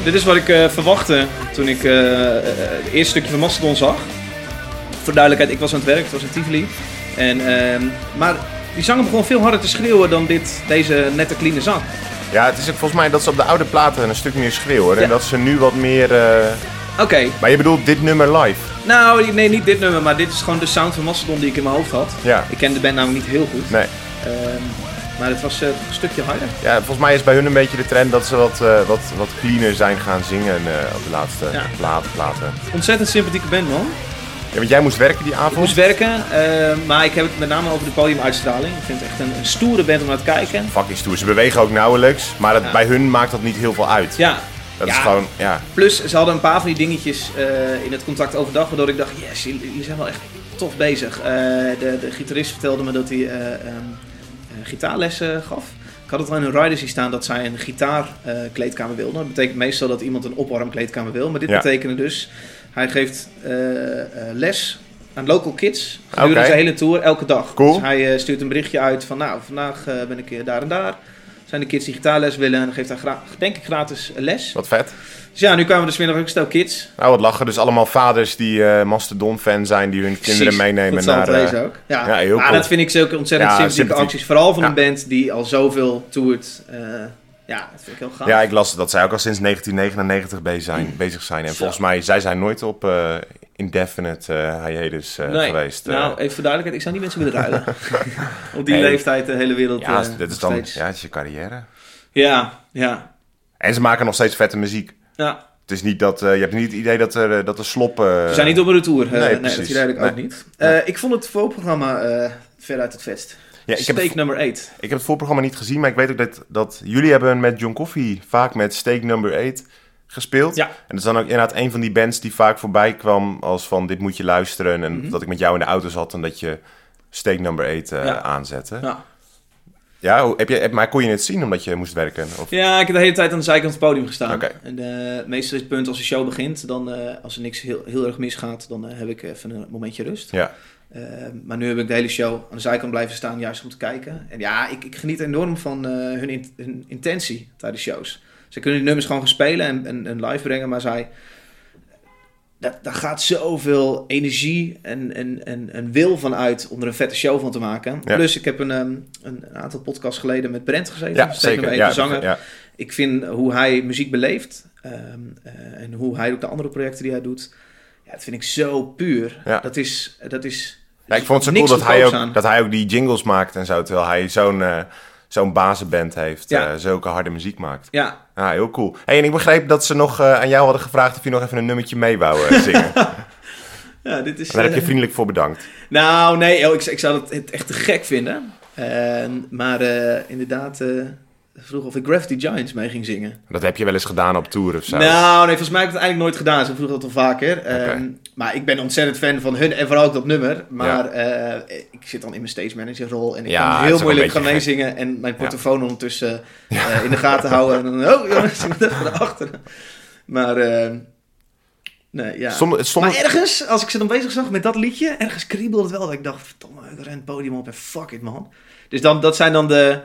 Dit is wat ik eh, verwachtte toen ik eh, eh, het eerste stukje van Mastodon zag. Voor duidelijkheid, ik was aan het werk, het was in Tivoli. En, ehm, maar die zanger begon veel harder te schreeuwen dan dit, deze nette clean zang. ja, het is volgens mij dat ze op de oude platen een stuk meer schreeuwen. Ja. En dat ze nu wat meer... Oké, Maar je bedoelt dit nummer live? Nou, nee, niet dit nummer, maar dit is gewoon de sound van Mastodon die ik in mijn hoofd had. Ja, Ik ken de band namelijk niet heel goed. nee. Ehm, maar het was eh, een stukje harder. Ja, volgens mij is bij hun een beetje de trend dat ze wat, eh, wat, wat cleaner zijn gaan zingen eh, op de laatste Ja. platen. platen. Ontzettend sympathieke band, man. Ja, want jij moest werken die Ik avond? moest werken, maar ik heb het met name over de podiumuitstraling. Ik vind het echt een, een stoere band om naar te kijken. Fucking stoer. Ze bewegen ook nauwelijks, maar Ja. bij hun maakt dat niet heel veel uit. Ja, Dat is gewoon, ja. plus ze hadden een paar van die dingetjes in het contact overdag, waardoor ik dacht, yes, jullie, zijn wel echt tof bezig. De, de gitarist vertelde me dat hij eh, ehm, eh, gitaarlessen gaf. Ik had het al in hun rider zien staan dat zij een gitaarkleedkamer wilden. Dat betekent meestal dat iemand een opwarmkleedkamer wil. Maar dit Ja. betekende dus, hij geeft eh, eh, les aan local kids gedurende zijn hele tour, elke dag. Cool. Dus hij eh, stuurt een berichtje uit van, nou, vandaag eh, ben ik eh, daar en daar. Zijn de kids die gitaarles willen en dan geeft hij denk ik gratis les. Wat vet. Dus ja, nu kwamen er smiddag ook een stel kids. Nou, wat lachen. Dus allemaal vaders die eh Mastodon-fan zijn, die hun kinderen meenemen dat naar... het eh, wezen ook. Ja, ja, heel maar cool. dat vind ik zulke ontzettend Ja, sympathieke sympathiek. acties. Vooral van Ja. een band die al zoveel toert. eh, ja, dat vind ik heel gaaf. ja, ik las dat zij ook al sinds 1999 bezig zijn. Bezig zijn. En Zo. volgens mij, zij zijn nooit op eh, indefinite eh hiatus eh, Nee. geweest. eh. Nou, even voor duidelijkheid, ik zou niet mensen willen ruilen. Op die Nee. leeftijd de hele wereld. ja, dit is dan steeds. ja, het is je carrière. Ja, ja, En ze maken nog steeds vette muziek. ja. Het is niet dat, je hebt niet het idee dat er, dat er slop... eh, We zijn niet op een retour. nee, nee, dat precies. is duidelijk ook niet. Ik vond het voorprogramma veruit het vetst. Ja, ik, Steak het, nummer 8. ik heb het voorprogramma niet gezien, maar ik weet ook dat, dat jullie hebben met John Coffee vaak met Steak Number 8 gespeeld. Ja. En dat is dan ook inderdaad een van die bands die vaak voorbij kwam als van dit moet je luisteren. En Mhm. dat ik met jou in de auto zat en dat je Steak Number 8 eh, Ja. aanzette. Ja, Ja. heb je, maar kon je het zien omdat je moest werken? Of, Ja, ik heb de hele tijd aan de zijkant van het podium gestaan. En eh, meestal is het punt als de show begint, dan, eh, als er niks heel, heel erg misgaat, dan heb ik even een momentje rust. ja. Maar nu heb ik de hele show aan de zijkant blijven staan, juist om te kijken. En ja, ik, ik geniet enorm van hun, in- hun intentie tijdens shows. Ze kunnen die nummers gewoon gaan spelen en, en, en live brengen, maar zij... Daar, daar gaat zoveel energie en, en, en, en wil van uit om er een vette show van te maken. Ja. Plus, ik heb een, ehm, een aantal podcasts geleden met Brent gezeten. Ja, zeker. Ja, zanger. ja. Ik vind hoe hij muziek beleeft ehm, eh, en hoe hij ook de andere projecten die hij doet, ja, dat vind ik zo puur. Ja. Dat is, dat is. Ja, ik vond het zo cool dat hij, aan. ook, dat hij ook die jingles maakt en zo. Terwijl hij zo'n eh, zo'n bazenband heeft. Ja. eh, zulke harde muziek maakt. Ja, Ja, heel cool. Hey, en ik begreep dat ze nog eh, aan jou hadden gevraagd of je nog even een nummertje mee wou eh, zingen. ja, dit is. Daar heb je vriendelijk voor bedankt. nou, nee, oh, ik, ik zou het echt te gek vinden. Maar inderdaad, vroeg of ik Gravity Giants mee ging zingen. Dat heb je wel eens gedaan op tour of zo. Nou, nee, volgens mij heb ik het eigenlijk nooit gedaan. Ze vroegen dat al vaker. Ehm, maar ik ben ontzettend fan van hun en vooral ook dat nummer. Maar eh, ik zit dan in mijn stage manager rol en ik Ja, kan heel moeilijk gaan meezingen en mijn portofoon ondertussen eh, in de gaten houden. En dan, oh jongens, ik moet even naar achteren. Maar, ehm, nee, ja. Maar ergens, als ik ze dan bezig zag met dat liedje, ergens kriebelde het wel. Dat ik dacht, verdomme, ik ren het podium op en fuck it man. Dus dan, dat zijn dan de,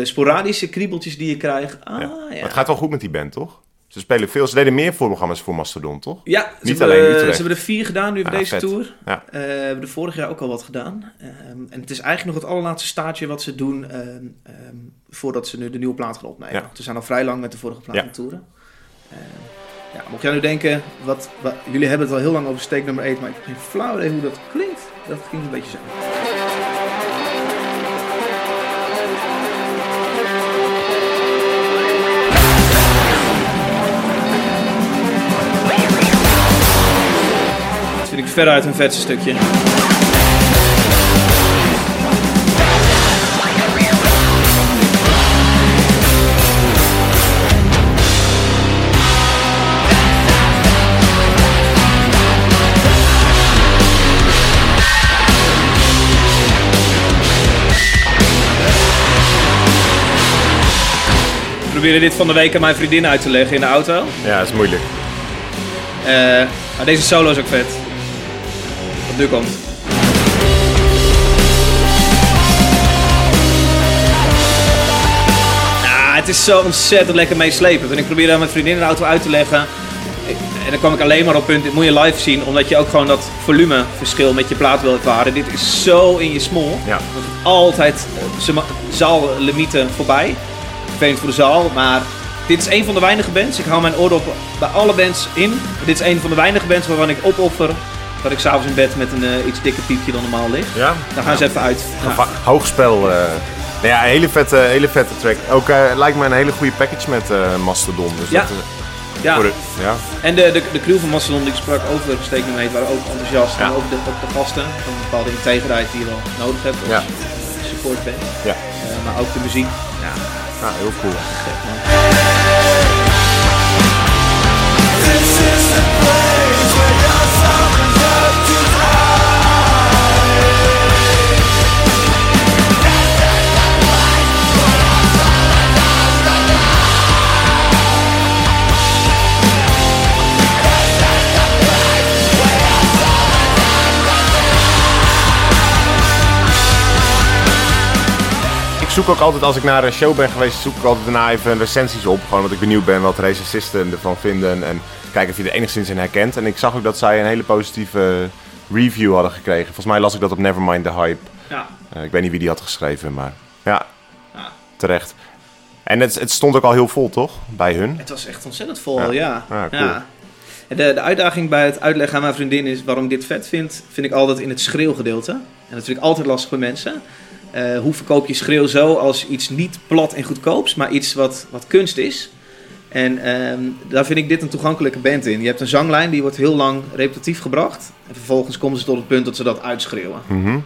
de sporadische kriebeltjes die je krijgt. Ah, ja. Maar het gaat wel goed met die band, toch? Ze spelen veel. Ze deden meer voorprogramma's voor Mastodon, toch? Ja, ze Niet hebben, alleen ze Utrecht. hebben er vier gedaan nu bij Ah, deze vet. tour. Ja. Eh, we hebben er vorig jaar ook al wat gedaan. Ehm, en het is eigenlijk nog het allerlaatste staartje wat ze doen ehm, ehm, voordat ze nu de nieuwe plaat gaan opnemen. Ja. Ze zijn al vrij lang met de vorige plaat Ja. aan het toeren. Ja, mocht jij nu denken, wat, wat, jullie hebben het al heel lang over steek nummer 8, maar ik heb geen flauw idee hoe dat klinkt. Dat klinkt een beetje zo. Ik veruit een vetste stukje. Ik probeerde dit van de week aan mijn vriendin uit te leggen in de auto. Ja, dat is moeilijk. Eh, maar deze solo is ook vet. Nu komt. Het is zo ontzettend lekker meeslepend. En ik probeerde aan mijn vriendin in de auto uit te leggen. En dan kwam ik alleen maar op punt, dit moet je live zien, omdat je ook gewoon dat volumeverschil met je plaat wil ervaren. Dit is zo in je smol. Ja. Altijd eh, zaallimieten voorbij. Vervelend voor de zaal, maar dit is een van de weinige bands. Ik hou mijn oordop bij alle bands in. Dit is een van de weinige bands waarvan ik opoffer Waar ik s'avonds in bed met een eh, iets dikker piepje dan normaal lig. Ja? Daar gaan ze even uit. Ja. Hoogspel. nou ja, een hele vette, hele vette track. Ook eh, lijkt me een hele goede package met Mastodon. Dus Ja. dat, Ja. de- ja. En de, de, de crew van Mastodon die ik sprak over Steeknemeet waren ook enthousiast. En ook de, ook de gasten van een bepaalde integerheid die je wel nodig hebt als support bent. Ja. Maar ook de muziek. Ja, ja, heel cool. gek man. Zoek ook altijd, als ik naar een show ben geweest, zoek ik altijd daarna even recensies op. Gewoon omdat ik benieuwd ben wat recensisten ervan vinden. En kijken of je er enigszins in herkent. En ik zag ook dat zij een hele positieve review hadden gekregen. Volgens mij las ik dat op Nevermind the Hype. Ja. Eh, ik weet niet wie die had geschreven, maar ja, Ja. terecht. En het, het stond ook al heel vol, toch? Bij hun. Het was echt ontzettend vol, Ja. ja. Ja, cool. De, de uitdaging bij het uitleggen aan mijn vriendin is waarom ik dit vet vind, vind ik altijd in het schreeuwgedeelte. En dat vind ik altijd lastig bij mensen. Eh, hoe verkoop je schreeuw zo als iets niet plat en goedkoops, maar iets wat, wat kunst is? En ehm, daar vind ik dit een toegankelijke band in. Je hebt een zanglijn die wordt heel lang repetitief gebracht. En vervolgens komen ze tot het punt dat ze dat uitschreeuwen. Mhm.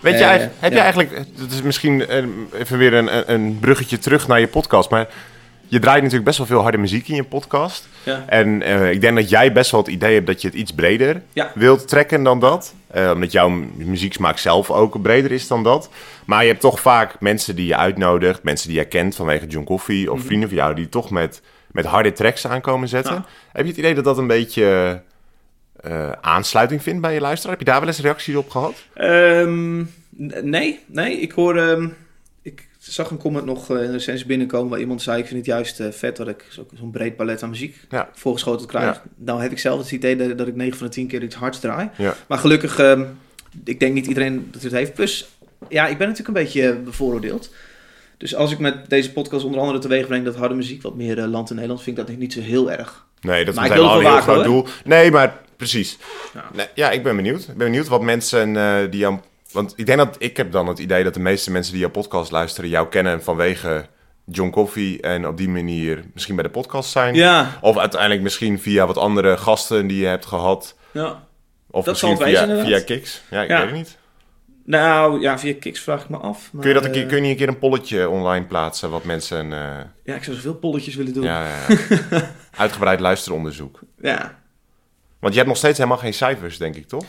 Weet je, Eh, eigenlijk- heb je eigenlijk, dat is misschien eh, even weer een- een bruggetje terug naar je podcast, maar je draait natuurlijk best wel veel harde muziek in je podcast. Ja. En eh, ik denk dat jij best wel het idee hebt dat je het iets breder Ja. wilt trekken dan dat. Eh, omdat jouw mu- muzieksmaak zelf ook breder is dan dat. Maar je hebt toch vaak mensen die je uitnodigt, mensen die je kent vanwege John Coffee Mhm. of vrienden van jou die toch met, met harde tracks aankomen zetten. Ja. Heb je het idee dat dat een beetje eh, aansluiting vindt bij je luisteraar? Heb je daar wel eens reacties op gehad? Ehm, nee, nee. Ik hoor. ehm, zag een comment nog eh, in een recensie binnenkomen waar iemand zei: Ik vind het juist eh, vet dat ik zo- zo'n breed palet aan muziek Ja. voorgeschoten krijg. Nou heb ik zelf het idee dat, dat ik 9 van de 10 keer iets hards draai. Ja. Maar gelukkig, ehm, ik denk niet iedereen dat het heeft. Plus, ja, ik ben natuurlijk een beetje bevooroordeeld. Dus als ik met deze podcast onder andere teweeg breng dat harde muziek wat meer eh, land in Nederland, vind ik dat niet zo heel erg. Nee, dat is helemaal een heel groot doel. Nee, maar precies. Ja. Nee, ja, ik ben benieuwd. Ik ben benieuwd wat mensen eh, die jou... Want ik denk dat ik heb dan het idee dat de meeste mensen die jouw podcast luisteren... jou kennen vanwege John Coffee en op die manier misschien bij de podcast zijn. Ja, Of uiteindelijk misschien via wat andere gasten die je hebt gehad. ja. Of Dat misschien wezen, via, Kicks. Ja, ik Ja. weet het niet. Nou ja, via Kiks vraag ik me af. Maar, Kun je, dat een eh, keer, kun je niet een keer een polletje online plaatsen wat mensen... eh, Ja, ik zou zoveel polletjes willen doen. ja, ja, ja. uitgebreid luisteronderzoek. Ja. Want je hebt nog steeds helemaal geen cijfers, denk ik, toch?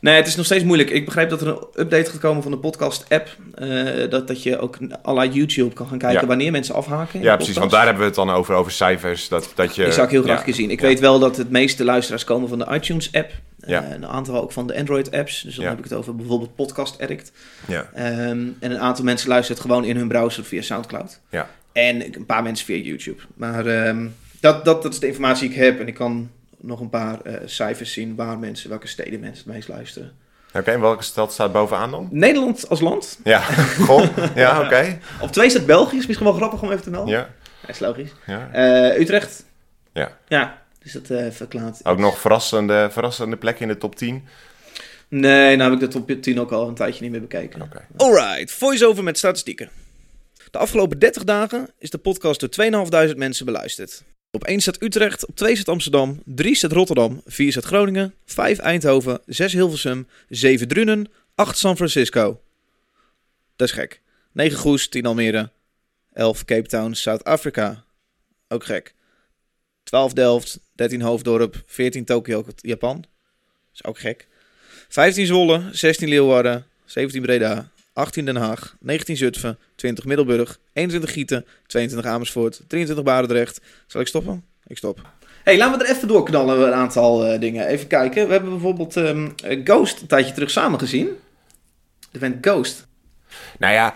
Nee, het is nog steeds moeilijk. Ik begrijp dat er een update gaat komen van de podcast-app. eh, dat, dat je ook à la YouTube kan gaan kijken Ja. wanneer mensen afhaken. Ja, precies. Want daar hebben we het dan over, over cijfers. Dat, dat je, Die zou ik heel graag ja. een keer zien. Ik Ja. weet wel dat het meeste luisteraars komen van de iTunes-app. Ja. Eh, een aantal ook van de Android-apps. Dus dan Ja. heb ik het over bijvoorbeeld Podcast Addict. Ja. Ehm, en een aantal mensen luistert gewoon in hun browser via Soundcloud. Ja. En een paar mensen via YouTube. Maar ehm, dat, dat, dat is de informatie die ik heb. En ik kan nog een paar eh, cijfers zien waar mensen, welke steden mensen het meest luisteren. Oké, en welke stad staat bovenaan dan? Nederland als land. Ja, goh. Ja, oké. Op twee staat België. Is misschien wel grappig om even te melden. Ja, Dat is logisch. ja. Eh, Utrecht. Ja. Ja, dus dat eh verklaart. Ook nog verrassende, verrassende plekken in de top 10. Nee, nou heb ik de top 10 ook al een tijdje niet meer bekeken. Oké. Alright, voice-over met statistieken. De afgelopen 30 dagen is de podcast door 2.500 mensen beluisterd. Op 1 staat Utrecht, op 2 staat Amsterdam, 3 staat Rotterdam, 4 staat Groningen, 5 Eindhoven, 6 Hilversum, 7 Drunen, 8 San Francisco. Dat is gek. 9 Goes, 10 Almere, 11 Cape Town, Zuid-Afrika. Ook gek. 12 Delft, 13 Hoofddorp, 14 Tokio, Japan. is ook gek. 15 Zwolle, 16 Leeuwarden, 17 Breda, 18 Den Haag, 19 Zutphen, 20 Middelburg, 21 Gieten, 22 Amersfoort, 23 Barendrecht. Zal ik stoppen? Ik stop. hey, laten we er even doorknallen, een aantal eh, dingen. Even kijken. We hebben bijvoorbeeld ehm, Ghost een tijdje terug samen gezien. De band Ghost. Nou ja,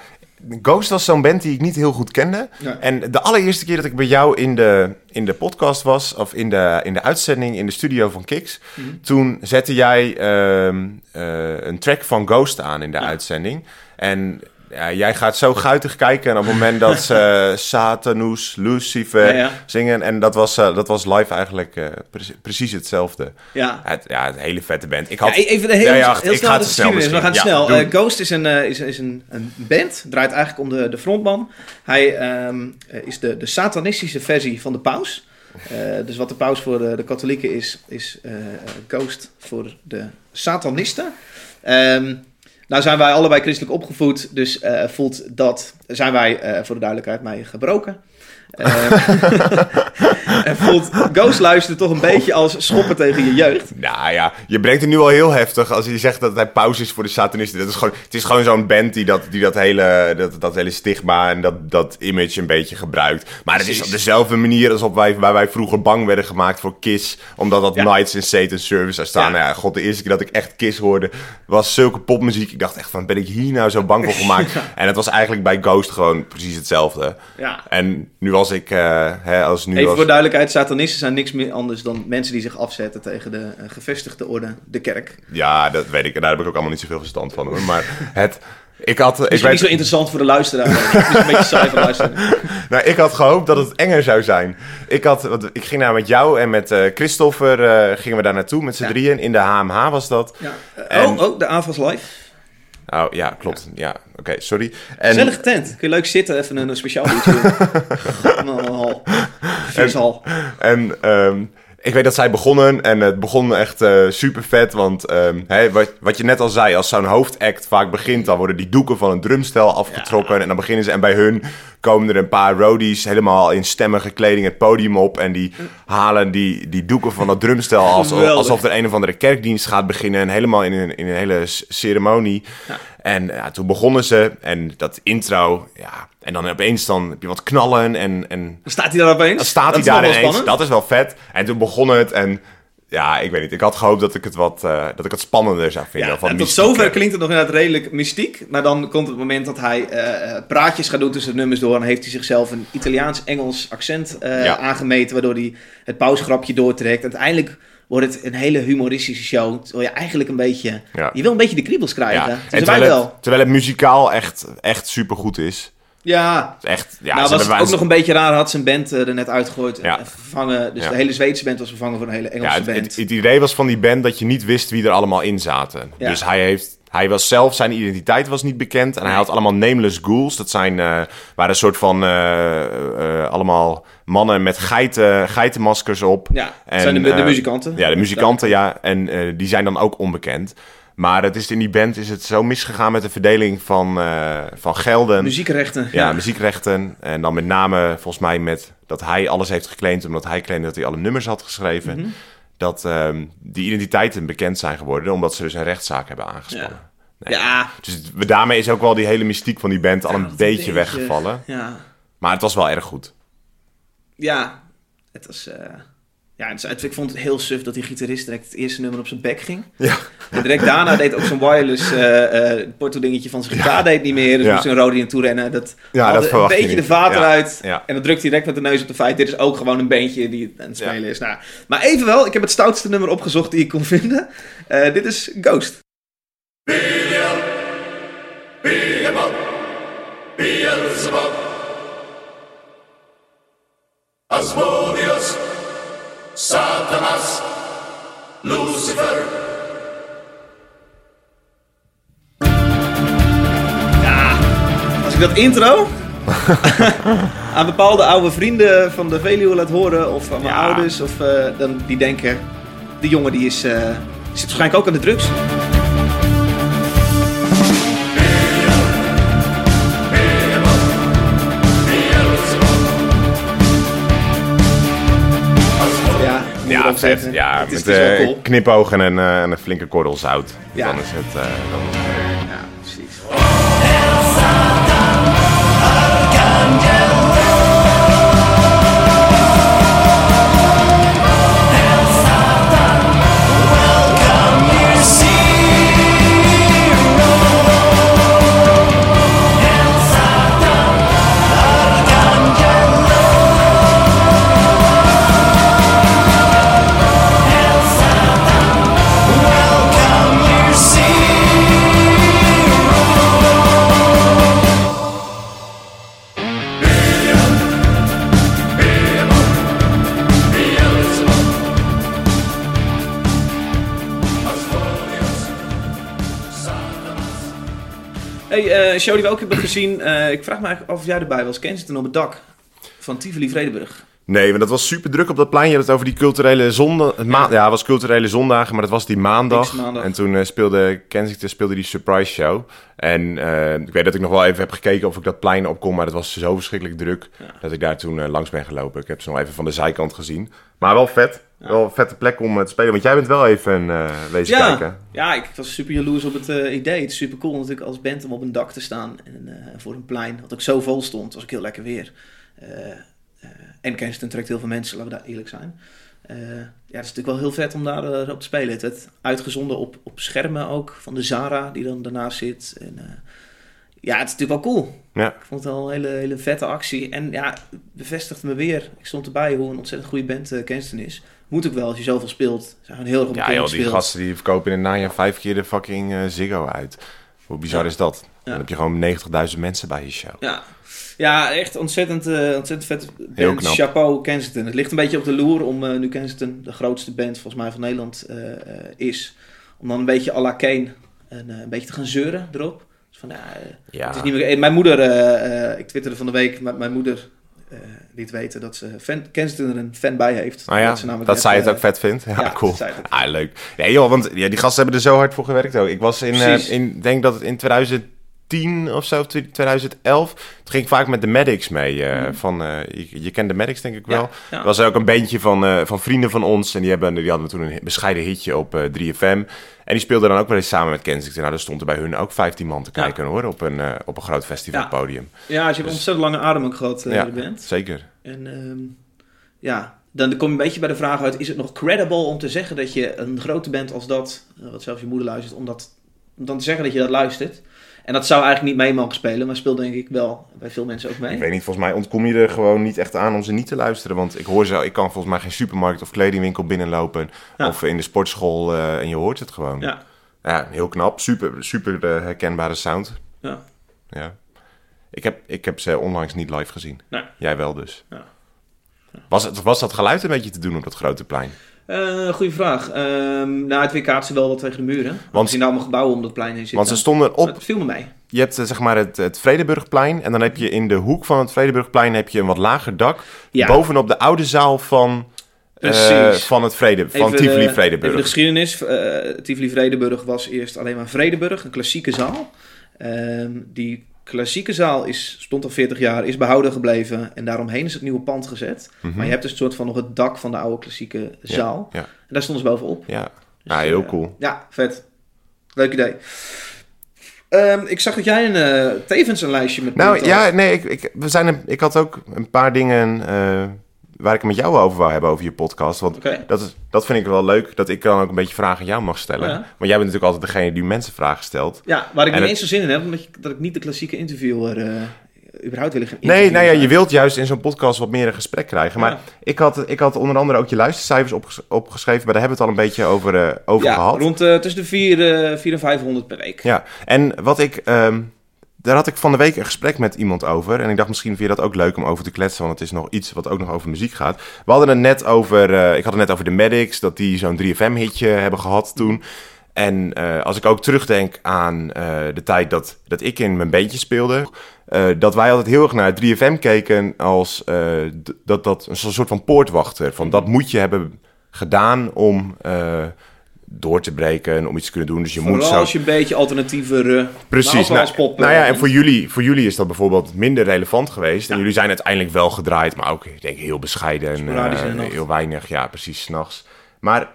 Ghost was zo'n band die ik niet heel goed kende. Ja. En de allereerste keer dat ik bij jou in de, in de podcast was, of in de, in de uitzending in de studio van Kiks, Mhm. toen zette jij ehm, eh, een track van Ghost aan in de Ja. uitzending. En ja, jij gaat zo guitig kijken. En op het moment dat ze Satanus, Lucifer Ja, ja. zingen. En dat was, eh, dat was live eigenlijk eh, pre- precies hetzelfde. Ja. Het, ja, het hele vette band. Ik Ja, had, even de heel, heel ik snel ga de het snel. We gaan snel. Eh. Ghost is, een, is, is een, een band. Draait eigenlijk om de, de frontman. Hij ehm, eh, is de, de satanistische versie van de paus. Dus wat de paus voor de, de katholieken is, is Ghost voor de satanisten. Ehm, nou zijn wij allebei christelijk opgevoed, dus eh, voelt dat, zijn wij eh, voor de duidelijkheid mij gebroken. Eh, en voelt Ghost luisteren toch een beetje als schoppen tegen je jeugd. Nou ja, je brengt het nu al heel heftig als je zegt dat hij pauze is voor de satanisten. Dat is gewoon, het is gewoon zo'n band die dat, die dat, hele, dat, dat hele stigma en dat, dat image een beetje gebruikt. Maar het is op dezelfde manier alsof wij, waar wij vroeger bang werden gemaakt voor Kiss. Omdat dat Ja. Nights in Satan's Service zou staan. Ja. Nou ja, god, de eerste keer dat ik echt Kiss hoorde was zulke popmuziek. Ik dacht echt van, ben ik hier nou zo bang voor gemaakt? En het was eigenlijk bij Ghost gewoon precies hetzelfde. Ja. En nu was ik, eh, hè, als nu Even als... voor duidelijkheid, satanisten zijn niks meer anders dan mensen die zich afzetten tegen de eh, gevestigde orde, de kerk. Ja, dat weet ik. En daar heb ik ook allemaal niet zoveel verstand van. Hoor. Maar het... Ik had, ik, Is weet, niet zo interessant voor de luisteraar. Het is een beetje saai voor de luisteraar. nou, ik had gehoopt dat het enger zou zijn. Ik, had, want ik ging daar met jou en met eh Christopher gingen we daar naartoe met z'n Ja. drieën. In de HMH was dat. Ja. En- Oh, oh, de AVAS live. Oh ja, klopt. Ja, oké, sorry. En, Gezellige tent. Kun je leuk zitten, even een, een speciaal. Godmannenhal. Vishal. En ehm, ik weet dat zij begonnen en het begon echt super vet. Want ehm, wat, wat je net al zei, als zo'n hoofdact vaak begint, dan worden die doeken van een drumstel afgetrokken. En dan beginnen ze, en bij hun komen er een paar roadies helemaal in stemmige kleding het podium op. En die halen die, die doeken van dat drumstel als, alsof er een of andere kerkdienst gaat beginnen. En helemaal in een, in een hele ceremonie. En ja, toen begonnen ze en dat intro, ja. En dan opeens dan heb je wat knallen en... en Dan staat hij daar opeens. dan staat hij daar ineens. spannend. Dat is wel vet. En toen begon het en ja, ik weet niet. Ik had gehoopt dat ik het wat, eh, dat ik het spannender zou vinden. Ja, en tot mystiek, zover klinkt het nog inderdaad redelijk mystiek. Maar dan komt het moment dat hij eh, eh, praatjes gaat doen tussen de nummers door. En heeft hij zichzelf een Italiaans-Engels accent Ja. aangemeten. Waardoor hij het pausgrapje doortrekt. En uiteindelijk wordt het een hele humoristische show. Terwijl je eigenlijk een beetje... Ja. Je wil een beetje de kriebels krijgen. Ja. Dus En terwijl, wel. het, terwijl het muzikaal echt, echt super goed is. Ja, Het is Echt, ja, nou was het hebben ook nog een beetje raar. Had zijn band eh, er net uitgegooid. Ja. En vervangen. Dus Ja. de hele Zweedse band was vervangen voor een hele Ja, Engelse het, band. het, het idee was van die band dat je niet wist wie er allemaal in zaten. Ja. Dus hij heeft... Hij was zelf, zijn identiteit was niet bekend. En hij had allemaal nameless ghouls. Dat zijn, eh, waren een soort van, eh, eh, allemaal mannen met geiten, geitenmaskers op. ja, het zijn de, mu- de muzikanten. Ja, de muzikanten, ja. En die zijn dan ook onbekend. Maar het is, in die band is het zo misgegaan met de verdeling van, van gelden. Muziekrechten. ja, muziekrechten. En dan met name volgens mij met dat hij alles heeft geclaimd... omdat hij claimde dat hij alle nummers had geschreven. Mhm. Dat ehm, die identiteiten bekend zijn geworden... omdat ze dus een rechtszaak hebben aangespannen. Nee. Ja, Dus daarmee is ook wel die hele mystiek van die band al Ja, een dat een beetje, beetje- weggevallen. ja. Maar het was wel erg goed. Ja, het was. eh, ja, het ik vond het heel suf dat die gitarist direct het eerste nummer op zijn bek ging. Ja. En direct daarna deed ook zo'n wireless eh eh porto dingetje van zijn gitaar deed niet meer. Dus Ja. moest een rode naartoe rennen. Dat Ja, dat een beetje de eruit. Ja. En dan drukt hij direct met de neus op de feit. Dit is ook gewoon een beentje die aan het spelen is. Nou, maar evenwel, ik heb het stoutste nummer opgezocht die ik kon vinden. Eh, dit is Ghost. Beelzebub, Asmodeus, Satanas, Lucifer. Als ik dat intro aan bepaalde oude vrienden van de Veluwe laat horen, of aan mijn Ja. ouders, of, eh, dan, die denken, die jongen die is, eh, zit waarschijnlijk ook aan de drugs. Ja, moet Ja, erop vet. zetten. Ja, het is, met het is wel eh, cool. knipogen en, eh, en een flinke korrel zout. Ja. Dan is het... eh, dan show die we ook hebben gezien. eh, ik vraag me eigenlijk af of jij erbij was. Kensington op het dak van Tivoli Vredenburg. Nee, maar dat was super druk op dat plein. Je had het over die culturele zondag. ma- ja, het was culturele zondagen, maar het was die maandag. En toen eh, speelde Kensington speelde die surprise show. En eh, ik weet dat ik nog wel even heb gekeken of ik dat plein op kon, maar het was zo verschrikkelijk druk dat ik daar toen langs ben gelopen. Ik heb ze nog even van de zijkant gezien. Maar wel vet. Wel een vette plek om eh, te spelen. Want jij bent wel even eh wezen kijken. Ja, ja, ik was super jaloers op het eh, idee. Het is super cool natuurlijk als band om op een dak te staan. En voor een plein, dat ook zo vol stond, was ook heel lekker weer. En Kensington trekt heel veel mensen, laten we daar eerlijk zijn. Ja, het is natuurlijk wel heel vet om daar op te spelen. Het werd uitgezonden op, op schermen ook, van de Zara die dan daarnaast zit. En, ja, het is natuurlijk wel cool. Ja. Ik vond het wel een hele, hele vette actie. En ja, het bevestigde me weer. Ik stond erbij hoe een ontzettend goede band Kensington is. Moet ook wel als je zoveel speelt. Zijn heel erg op Ja, joh, die gasten die verkopen in het najaar vijf keer de fucking eh, Ziggo uit. Hoe bizar Ja. is dat? Dan heb je gewoon 90.000 mensen bij je show. Ja, ja echt ontzettend, eh, ontzettend vet. Heel band. knap. Chapeau Kensington. Het ligt een beetje op de loer om eh, nu Kensington de grootste band volgens mij van Nederland is. Om dan een beetje à la Kane en, een beetje te gaan zeuren erop. Dus van, ja. Het is niet meer, mijn moeder, ik twitterde van de week, maar mijn moeder liet weten dat ze fan, Kensington er een fan bij heeft. Nou ja, ze namelijk dat zij het eh, ook vet vindt. Ja, ja, cool. dat Ah, leuk. Nee joh, want ja, die gasten hebben er zo hard voor gewerkt ook. Ik was in, eh, Precies. in denk dat het in 2010 of zo, of 2011, toen ging ik vaak met de Medics mee. eh, van, eh, je, je kent de Medics denk ik wel. Mhm. Ja, ja. Er was ook een bandje van, eh, van vrienden van ons en die, hebben, die hadden toen een bescheiden hitje op eh, 3FM. En die speelden dan ook wel eens samen met Kensington. Nou, daar stond er bij hun ook 15 man te Ja. kijken hoor, op een, op een groot festivalpodium. Ja, dus je een ontzettend lange adem ook gehad, eh, band. zeker. En ehm, ja, dan kom je een beetje bij de vraag uit: is het nog credible om te zeggen dat je een grote bent als dat, wat zelfs je moeder luistert, om, dat, om dan te zeggen dat je dat luistert? En dat zou eigenlijk niet mee mogen spelen, maar speelt denk ik wel bij veel mensen ook mee. Ik weet niet, volgens mij ontkom je er gewoon niet echt aan om ze niet te luisteren. Want ik hoor ze, ik kan volgens mij geen supermarkt of kledingwinkel binnenlopen. Ja. Of in de sportschool eh, en je hoort het gewoon. Ja, Ja, heel knap. Super, super eh, herkenbare sound. ja. Ja. Ik heb, ik heb ze onlangs niet live gezien. Nee. Jij wel dus. Ja. Was, het, was dat geluid een beetje te doen op dat grote plein? Eh, goeie vraag. Ehm nou, het weerkaatst ze wel wat tegen de muren. Want zien allemaal gebouwen om dat plein heen zitten. Want ze stonden op, Het viel me mee. je hebt eh, zeg maar het, het Vredeburgplein. En dan heb je in de hoek van het Vredeburgplein heb je een wat lager dak. Ja. Bovenop de oude zaal van, eh, van, het Vrede, van Tivoli de- Vredeburg. De geschiedenis. Eh Tivoli Vredeburg was eerst alleen maar Vredeburg, een klassieke zaal. Ehm, die klassieke zaal is, stond al 40 jaar, is behouden gebleven. En daaromheen is het nieuwe pand gezet. Maar je hebt dus een soort van nog het dak van de oude klassieke zaal. Mhm. Ja, En daar stonden ze bovenop. ja. Dus, ja heel eh, cool. Ja, vet. Leuk idee. Ehm, ik zag dat jij een, eh, tevens een lijstje met Nou ja, nee, ik, ik, we zijn een, ik had ook een paar dingen eh, waar ik het met jou over wou hebben over je podcast. Want dat, is, dat vind ik wel leuk, dat ik dan ook een beetje vragen aan jou mag stellen. Ja. Want jij bent natuurlijk altijd degene die mensen vragen stelt. Ja, waar ik En niet eens zo zin in heb, omdat je, dat ik niet de klassieke interviewer eh, überhaupt wil gaan Nee, nou ja, je wilt juist in zo'n podcast wat meer een gesprek krijgen. Maar Ja. ik, had, ik had onder andere ook je luistercijfers opges- opgeschreven, maar daar hebben we het al een beetje over, eh, over ja, gehad. rond eh, tussen de 4 4 en 500 per week. Ja, en wat ik. ehm, daar had ik van de week een gesprek met iemand over. En ik dacht, misschien vind je dat ook leuk om over te kletsen. Want het is nog iets wat ook nog over muziek gaat. We hadden het net over. eh, ik had het net over de Medics. Dat die zo'n 3FM-hitje hebben gehad toen. En eh, als ik ook terugdenk aan eh, de tijd dat, dat ik in mijn bandje speelde. dat wij altijd heel erg naar 3FM keken als dat, dat een soort van poortwachter. Van dat moet je hebben gedaan om door te breken en om iets te kunnen doen. Dus je moet zo als je een beetje alternatieve... eh, Precies. nou, Nou, nou ja, eh, en voor jullie, voor jullie is dat bijvoorbeeld minder relevant geweest. En jullie zijn uiteindelijk wel gedraaid, maar ook, ik denk, heel bescheiden. En, eh, nacht. heel weinig, ja, precies, s'nachts. Maar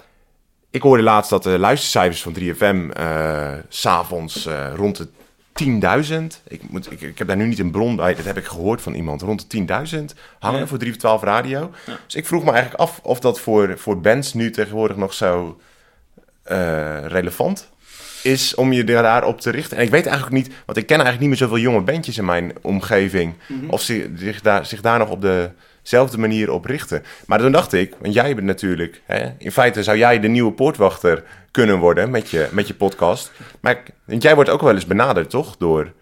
ik hoorde laatst dat de luistercijfers van 3FM eh, s s'avonds eh, rond de 10.000. Ik, moet, ik, ik heb daar nu niet een bron bij, dat heb ik gehoord van iemand. Rond de 10.000 hangen Ja. voor 3 voor 12 radio. Dus ik vroeg me eigenlijk af of dat voor, voor bands nu tegenwoordig nog zo eh, relevant is om je daarop te richten. En ik weet eigenlijk niet, want ik ken eigenlijk niet meer zoveel jonge bandjes in mijn omgeving, of ze zich daar, zich daar nog op dezelfde manier op richten. Maar toen dacht ik, want jij bent natuurlijk, hè, in feite zou jij de nieuwe poortwachter kunnen worden met je, met je podcast. Maar want jij wordt ook wel eens benaderd, toch? Door,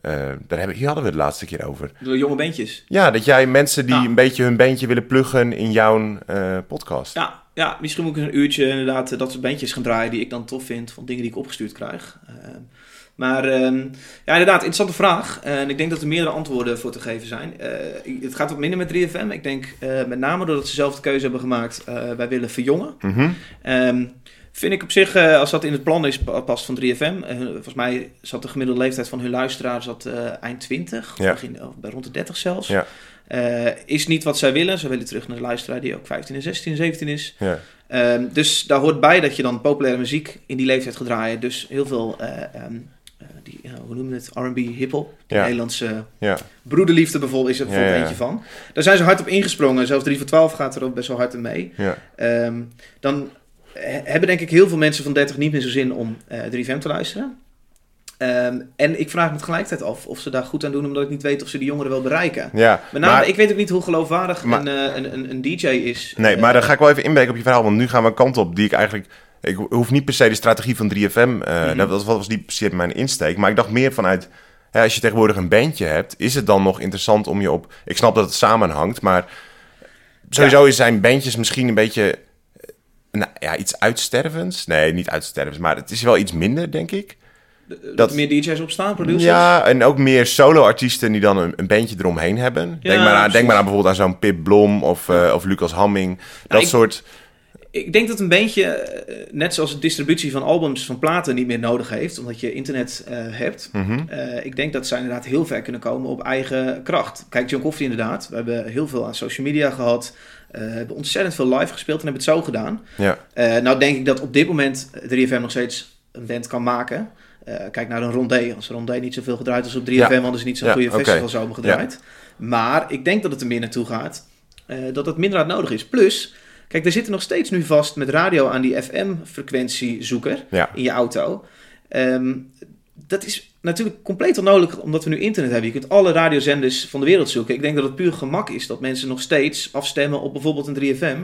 eh, daar hebben, hier hadden we het de laatste keer over. Door jonge bandjes. Ja, dat jij mensen die een beetje hun bandje willen pluggen in jouw eh, podcast. Ja, ja, misschien moet ik een uurtje inderdaad eh, dat soort bandjes gaan draaien die ik dan tof vind, van dingen die ik opgestuurd krijg. Ehm, maar ehm, ja, inderdaad, interessante vraag. En ik denk dat er meerdere antwoorden voor te geven zijn. Eh, het gaat wat minder met 3FM. Ik denk eh, met name doordat ze zelf de keuze hebben gemaakt, wij willen verjongen. Mhm. Ehm, vind ik op zich, eh, als dat in het plan is, pa- past van 3FM. eh, volgens mij zat de gemiddelde leeftijd van hun luisteraar zat, eh, eind 20, Ja. begin, of bij rond de 30 zelfs. Ja. Is niet wat zij willen. Ze willen terug naar de luisteraar die ook 15 en 16 en 17 is. Ja. Ehm, dus daar hoort bij dat je dan populaire muziek in die leeftijd gaat draaien. Dus heel veel, eh, ehm, eh, die, hoe noemen we het, R&B, hip-hop. De. Nederlandse Ja. broederliefde bijvoorbeeld is er bijvoorbeeld eentje van. Daar zijn ze hard op ingesprongen. Zelfs 3 voor 12 gaat er ook best wel hard in mee. Ja. Ehm, dan hebben denk ik heel veel mensen van 30 niet meer zo zin om eh 3FM te luisteren. Ehm, en ik vraag me tegelijkertijd af of ze daar goed aan doen, omdat ik niet weet of ze die jongeren wel bereiken. ja. Met name, Maar- ik weet ook niet hoe geloofwaardig Maar- een, eh, een, een, een DJ is. Nee, Eh, maar dan ga ik wel even inbreken op je verhaal. Want nu gaan we een kant op die ik eigenlijk... Ik hoef niet per se de strategie van 3FM. eh, Mhm. dat was, was niet per se mijn insteek. Maar ik dacht meer vanuit... Als je tegenwoordig een bandje hebt... Is het dan nog interessant om je op... Ik snap dat het samenhangt, maar... Sowieso zijn bandjes misschien een beetje... Nou, ja, iets uitstervends. Nee, niet uitstervends. Maar het is wel iets minder, denk ik. dat dat- er meer DJ's opstaan, producers. Ja, en ook meer solo-artiesten die dan een, een bandje eromheen hebben. denk, maar aan, denk maar aan bijvoorbeeld aan zo'n Pip Blom of, eh, of Lucas Hamming. Dat ik- soort... Ik denk dat een beetje, eh, net zoals de distributie van albums van platen niet meer nodig heeft, omdat je internet eh, hebt. Mhm. Ik denk dat zij inderdaad heel ver kunnen komen op eigen kracht. Kijk, John Coffee inderdaad. We hebben heel veel aan social media gehad. Eh hebben ontzettend veel live gespeeld en hebben het zo gedaan. Ja. Eh, nou denk ik dat op dit moment 3FM nog steeds een band kan maken. Eh, kijk naar een Rondé. Als Rondé niet zoveel gedraaid was op 3FM, Ja. hadden ze niet zo'n Ja, goede oké. festivalzomer gedraaid. Maar ik denk dat het er meer naartoe gaat. eh, dat het minder hard nodig is. Plus, kijk, we zitten nog steeds nu vast met radio aan die FM-frequentiezoeker Ja. in je auto. Ehm, dat is natuurlijk compleet onnodig omdat we nu internet hebben. Je kunt alle radiozenders van de wereld zoeken. Ik denk dat het puur gemak is dat mensen nog steeds afstemmen op bijvoorbeeld een 3FM.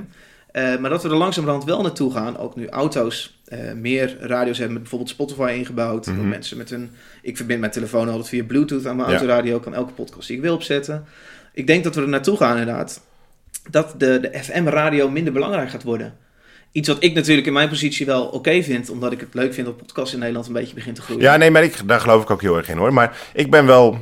Eh, maar dat we er langzamerhand wel naartoe gaan. Ook nu auto's eh, meer radio's hebben met bijvoorbeeld Spotify ingebouwd. Dat Mhm. mensen met hun... Ik verbind mijn telefoon altijd via Bluetooth aan mijn Ja. autoradio. kan elke podcast die ik wil opzetten. Ik denk dat we er naartoe gaan inderdaad. Dat de, de FM-radio minder belangrijk gaat worden. Iets wat ik natuurlijk in mijn positie wel oké vind. Omdat ik het leuk vind dat podcast in Nederland een beetje begint te groeien. Ja, nee, maar ik, daar geloof ik ook heel erg in hoor. Maar ik ben wel.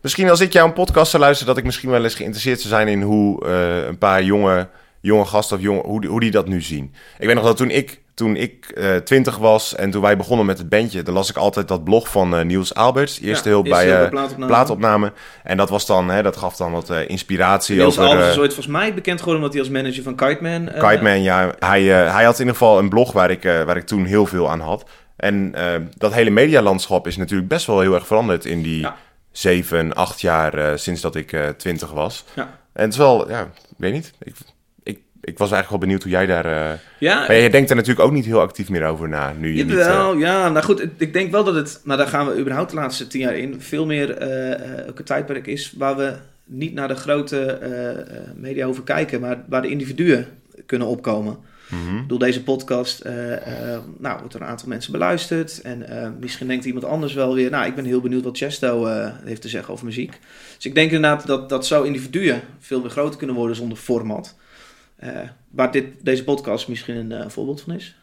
Misschien als ik jouw podcast zou luisteren, dat ik misschien wel eens geïnteresseerd zou zijn in hoe eh, een paar jonge, jonge gasten of jonge, hoe, hoe die dat nu zien. Ik weet nog dat toen ik, toen ik eh, twintig was en toen wij begonnen met het bandje, dan las ik altijd dat blog van eh, Niels Alberts. Eerste Ja, eerste bij hulp eh, bij plaatopname. plaatopname. En dat was dan, hè, dat gaf dan wat inspiratie Niels over. Eh, is ooit volgens mij bekend geworden omdat hij als manager van Kiteman... eh, Kite Man, ja. Hij, hij had in ieder geval een blog waar ik, waar ik toen heel veel aan had. En dat hele medialandschap is natuurlijk best wel heel erg veranderd in die Ja. zeven, acht jaar sinds dat ik twintig was. Ja. En het is wel, ja, ik weet niet. Ik, ik, was eigenlijk wel benieuwd hoe jij daar... eh Ja, Maar je denkt er natuurlijk ook niet heel actief meer over na, nu je niet... eh, Jawel, ja. Nou goed, ik, denk wel dat het, maar daar gaan we überhaupt de laatste tien jaar in, veel meer eh, ook een tijdperk is waar we niet naar de grote media hoeven kijken, maar waar de individuen kunnen opkomen. mhm. Ik bedoel, deze podcast, nou, wordt door een aantal mensen beluisterd. En misschien denkt iemand anders wel weer, nou, ik ben heel benieuwd wat Chesto heeft te zeggen over muziek. Dus ik denk inderdaad dat, dat zo individuen veel meer groter kunnen worden zonder format. Eh, waar dit, deze podcast misschien een eh, voorbeeld van is.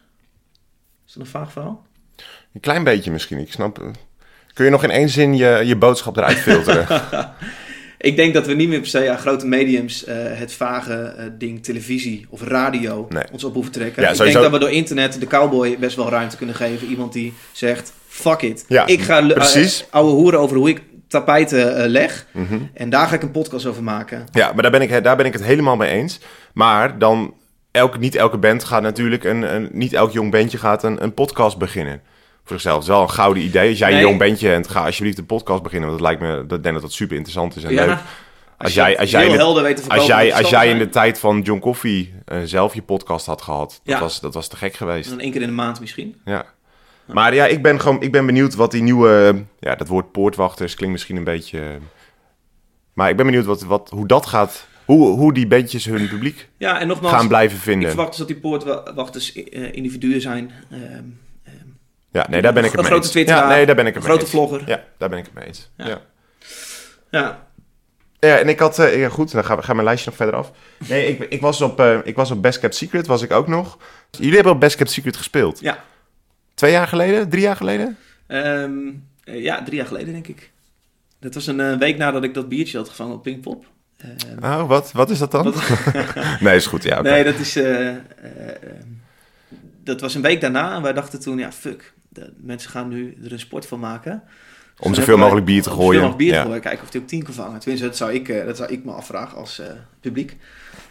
Is dat een vaag verhaal? Een klein beetje misschien, ik snap... Kun je nog in één zin je, je boodschap eruit filteren? Ik denk dat we niet meer per se aan grote mediums eh, het vage ding televisie of radio Nee. ons op hoeven trekken. Ja, ik sowieso. denk dat we door internet de cowboy best wel ruimte kunnen geven. Iemand die zegt, fuck it. Ja, ik ga precies. ouwe hoeren over hoe ik tapijten eh, leg. Mhm. En daar ga ik een podcast over maken. Ja, maar daar ben ik, daar ben ik het helemaal mee eens. Maar dan, elke, niet elke band gaat natuurlijk, een, een, niet elk jong bandje gaat een, een podcast beginnen. Voor zichzelf. Het is wel een gouden idee. Als jij Nee. een jong bandje bent, ga alsjeblieft een podcast beginnen. Want dat lijkt me, dat denk dat dat super interessant is en leuk. Als, jij- als jij in de- Als jij, als jij in de tijd van John Coffee eh, zelf je podcast had gehad, dat, Ja. was, dat was te gek geweest. Dan één keer in de maand misschien. Ja. Maar ja, ik ben gewoon, ik ben benieuwd wat die nieuwe, ja, dat woord poortwachters klinkt misschien een beetje, maar ik ben benieuwd wat, wat, hoe dat gaat, hoe, hoe die bandjes hun publiek Ja, en nogmaals, gaan blijven ik vinden. verwacht dus dat die poortwachters eh, individuen zijn. Ehm, ehm, Ja, nee, daar ben ik het mee grote eens. Ja, nee, daar ben ik het mee grote vlogger. Ja, daar ben ik het mee eens. Ja. Ja. ja. Ja, en ik had... eh, ja, goed, dan gaan we mijn lijstje nog verder af. Nee, ik, ik, was op, eh, ik was op Best Kept Secret, was ik ook nog. Jullie hebben op Best Kept Secret gespeeld. Ja. Twee jaar geleden? Drie jaar geleden? Ehm, eh, ja, drie jaar geleden denk ik. Dat was een eh, week nadat ik dat biertje had gevangen op Pinkpop. Ehm, Oh, wat, wat is dat dan? wat- nee, is goed, ja. Nee, dat is. eh, eh, ehm, dat was een week daarna en wij dachten toen, ja, fuck. De, mensen gaan nu er een sport van maken. Dus Om zoveel mogelijk bier te om gooien. Zoveel mogelijk bier te gooien. Kijken of hij ook tien kan vangen. Tenminste, dat zou ik, dat zou ik me afvragen als publiek.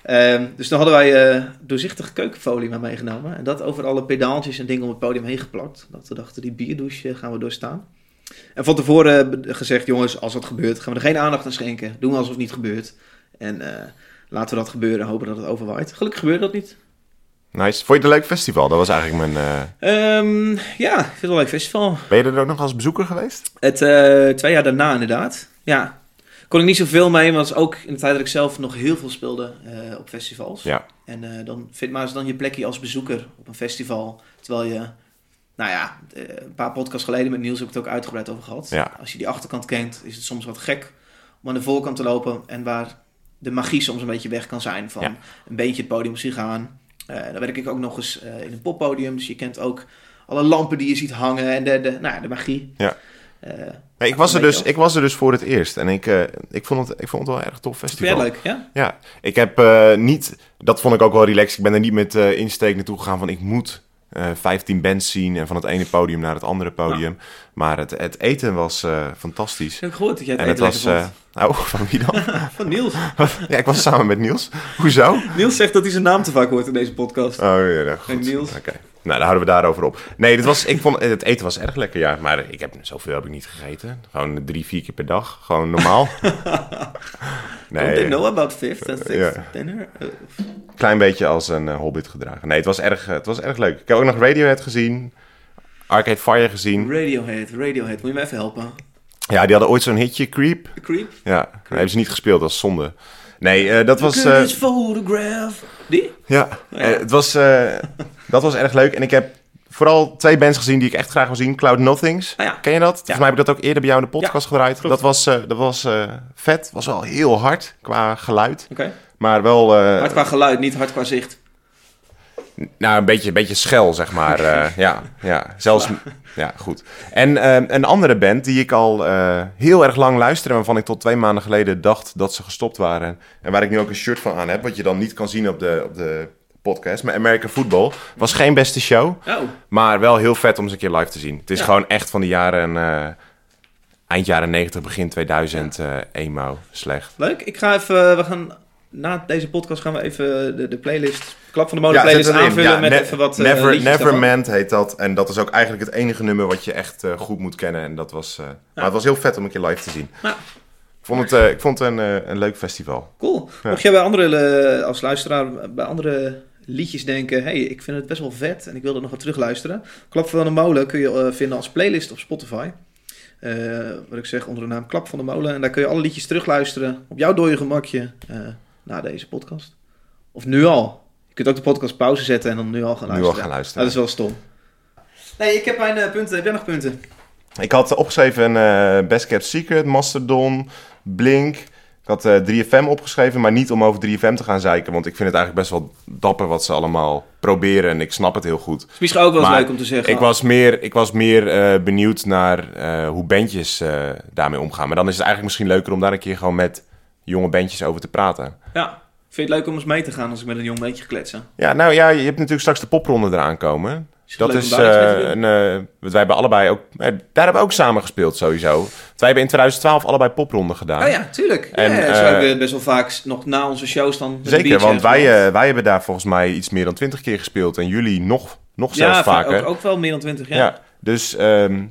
Ehm, dus dan hadden wij eh, doorzichtige keukenfolie maar meegenomen. En dat over alle pedaaltjes en dingen op het podium heen geplakt. Dat we dachten, die bierdouche eh, gaan we doorstaan. En van tevoren eh, gezegd, jongens, als dat gebeurt, gaan we er geen aandacht aan schenken. Doen alsof het niet gebeurt. En laten we dat gebeuren en hopen dat het overwaait. Gelukkig gebeurde dat niet. Nice. Vond je het een leuk festival? Dat was eigenlijk mijn... eh, Ehm, ja, ik vind het een leuk festival. Ben je er ook nog als bezoeker geweest? Het twee jaar daarna inderdaad. Ja. Kon ik niet zoveel mee, want was ook in de tijd dat ik zelf nog heel veel speelde eh, op festivals. Ja. En eh, dan vind maar eens dan je plekje als bezoeker op een festival. Terwijl je, nou ja, eh, een paar podcasts geleden met Niels heb ik het ook uitgebreid over gehad. Ja. Als je die achterkant kent, is het soms wat gek om aan de voorkant te lopen. En waar de magie soms een beetje weg kan zijn van Ja. een beetje het podium zien gaan. Eh dan werk ik ook nog eens in een poppodium, dus je kent ook alle lampen die je ziet hangen en de, de, nou ja, de magie. Ja. Nee, ik, was er dus, ik was er dus voor het eerst. En ik, eh, ik, vond, het, ik vond het wel een erg tof festival. het leuk, ja? Ja, ik heb eh, niet... Dat vond ik ook wel relaxed. Ik ben er niet met eh insteek naartoe gegaan van... ik moet eh 15 bands zien... en van het ene podium naar het andere podium. Maar het, het eten was fantastisch. Ik heb gehoord dat jij het En het eten was... lekker eh oh, van wie dan? Van Niels. ja, ik was samen met Niels. Hoezo? Niels zegt dat hij zijn naam te vaak hoort in deze podcast. Oh, ja, nou, goed. Niels. Oké. Nou, dan houden we daarover op. Nee, dit was, ik vond, het eten was erg lekker, ja. Maar ik heb zoveel heb ik niet gegeten. Gewoon drie, vier keer per dag. Gewoon normaal. Don't they know about fifth and sixth Ja. dinner? Eh, klein beetje als een eh, hobbit gedragen. Nee, het was, erg, eh, het was erg leuk. Ik heb ook nog Radiohead gezien. Arcade Fire gezien. Radiohead, Radiohead. Moet je me even helpen? Ja, die hadden ooit zo'n hitje, Creep. Creep? Ja, dat hebben ze niet gespeeld, dat is zonde. Nee, eh, dat was... Eh, this photograph. Die? ja, eh, het was, eh, dat was erg leuk. En ik heb vooral twee bands gezien die ik echt graag wil zien. Cloud Nothings. Ah ja. Ken je dat? Volgens mij heb ik dat ook eerder bij jou in de podcast gedraaid. klopt. Dat was, eh, dat was eh, vet. Was wel heel hard qua geluid. Oké. Maar wel... eh, Hard qua geluid, niet hard qua zicht. Nou, een beetje, een beetje schel, zeg maar. ja, ja, zelfs... Ja, goed. En een andere band die ik al heel erg lang luisterde... waarvan ik tot twee maanden geleden dacht dat ze gestopt waren... en waar ik nu ook een shirt van aan heb... wat je dan niet kan zien op de, op de podcast... maar American Football was geen beste show... Oh, maar wel heel vet om ze een keer live te zien. Het is Ja. gewoon echt van de jaren... eh, eind jaren 90, begin 2000 eh emo. Slecht. leuk. Ik ga even, we gaan, na deze podcast gaan we even de, de playlist, Klap van de zet playlist aanvullen Ja, met even wat eh, Never. Meant heet dat. En dat is ook eigenlijk het enige nummer wat je echt eh, goed moet kennen. En dat was, eh, Maar het was heel vet om een keer live te zien. Ja. Ik vond het, eh, ik vond het een, eh, een leuk festival. Cool. Mocht jij bij andere, eh, als luisteraar, bij andere liedjes denken... hey, ik vind het best wel vet en ik wil er nog wat terugluisteren. Klap van de Molen kun je eh, vinden als playlist op Spotify. Eh, wat ik zeg, onder de naam Klap van de Molen. En daar kun je alle liedjes terugluisteren op jouw dode gemakje eh, na deze podcast. Of nu al. Je kunt ook de podcast pauze zetten en dan nu al gaan Nu luisteren. al gaan luisteren. Dat is wel stom. Nee, ik heb mijn punten. Heb jij nog punten? Ik had opgeschreven eh Best Kept Secret, Mastodon, Blink. Ik had eh 3FM opgeschreven, maar niet om over 3FM te gaan zeiken. Want ik vind het eigenlijk best wel dapper wat ze allemaal proberen. En ik snap het heel goed. is misschien ook wel eens leuk om te zeggen. Ik was meer, ik was meer eh, benieuwd naar eh, hoe bandjes daarmee omgaan. Maar dan is het eigenlijk misschien leuker om daar een keer gewoon met jonge bandjes over te praten. Ja, vind je het leuk om eens mee te gaan als ik met een jong beetje kletsen? Ja, nou ja, je hebt natuurlijk straks de popronde eraan komen. Dat is eh, een. eh, want wij hebben allebei ook. eh, daar hebben we ook samen gespeeld sowieso. Want Wij hebben in 2012 allebei popronde gedaan. Oh ja, tuurlijk. En, ja, eh, zo hebben we best wel vaak nog na onze shows dan... Zeker, want wij, eh, wij hebben daar volgens mij iets meer dan 20 keer gespeeld. En jullie nog, nog zelfs ja, va- vaker. Ook, ook wel meer dan twintig, ja. ja. dus ehm,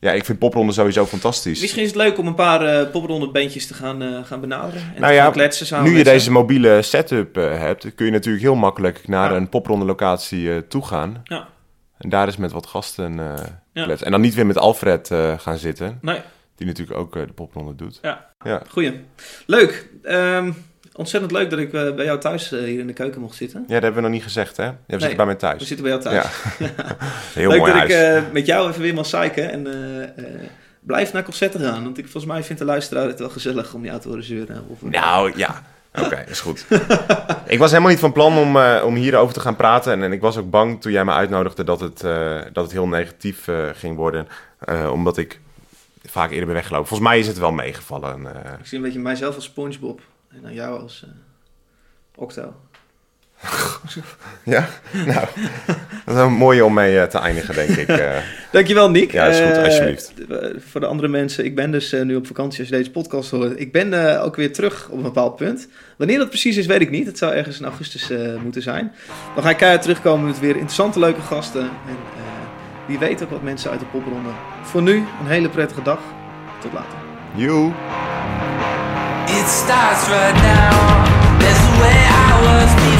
ja, ik vind popronde sowieso fantastisch. Misschien is het leuk om een paar eh popronde bandjes te gaan, eh, gaan benaderen. En Nou te ja, gaan kletsen samen Nu je deze mobiele setup eh, hebt, kun je natuurlijk heel makkelijk naar Ja. een popronde locatie eh, toe gaan. Ja. En daar is met wat gasten eh Ja. En dan niet weer met Alfred eh, gaan zitten, Nee, die natuurlijk ook eh, de popronde doet. Ja. ja. goeie. Leuk. Ehm, ontzettend leuk dat ik bij jou thuis hier in de keuken mocht zitten. Ja, dat hebben we nog niet gezegd, hè? Je Nee, zit bij mij We thuis. zitten bij jou thuis. Ja. Heel leuk mooi dat huis. ik met jou even weer mag zeiken. En blijf naar concerten gaan. Want ik, volgens mij vindt de luisteraar het wel gezellig om jou te horen zeuren. Of, Nou ja, oké, is goed. ik was helemaal niet van plan om, eh, om hierover te gaan praten. En, en ik was ook bang toen jij me uitnodigde dat het, eh, dat het heel negatief eh, ging worden. Omdat ik vaak eerder ben weggelopen. Volgens mij is het wel meegevallen. Ik zie een beetje mijzelf als Spongebob en dan jou als Octo. ja, nou, dat is wel mooi om mee eh, te eindigen, denk ik. eh. Dankjewel, Nick. Ja, is goed, Eh, alsjeblieft. voor de andere mensen, ik ben dus nu op vakantie als je deze podcast hoort. Ik ben eh, ook weer terug op een bepaald punt. Wanneer dat precies is, weet ik niet. Het zou ergens in augustus eh, moeten zijn. Dan ga ik keihard terugkomen met weer interessante, leuke gasten. En eh, wie weet ook wat mensen uit de popronde. Voor nu, een hele prettige dag. Tot later. Joe. It starts right now. That's the way I was before.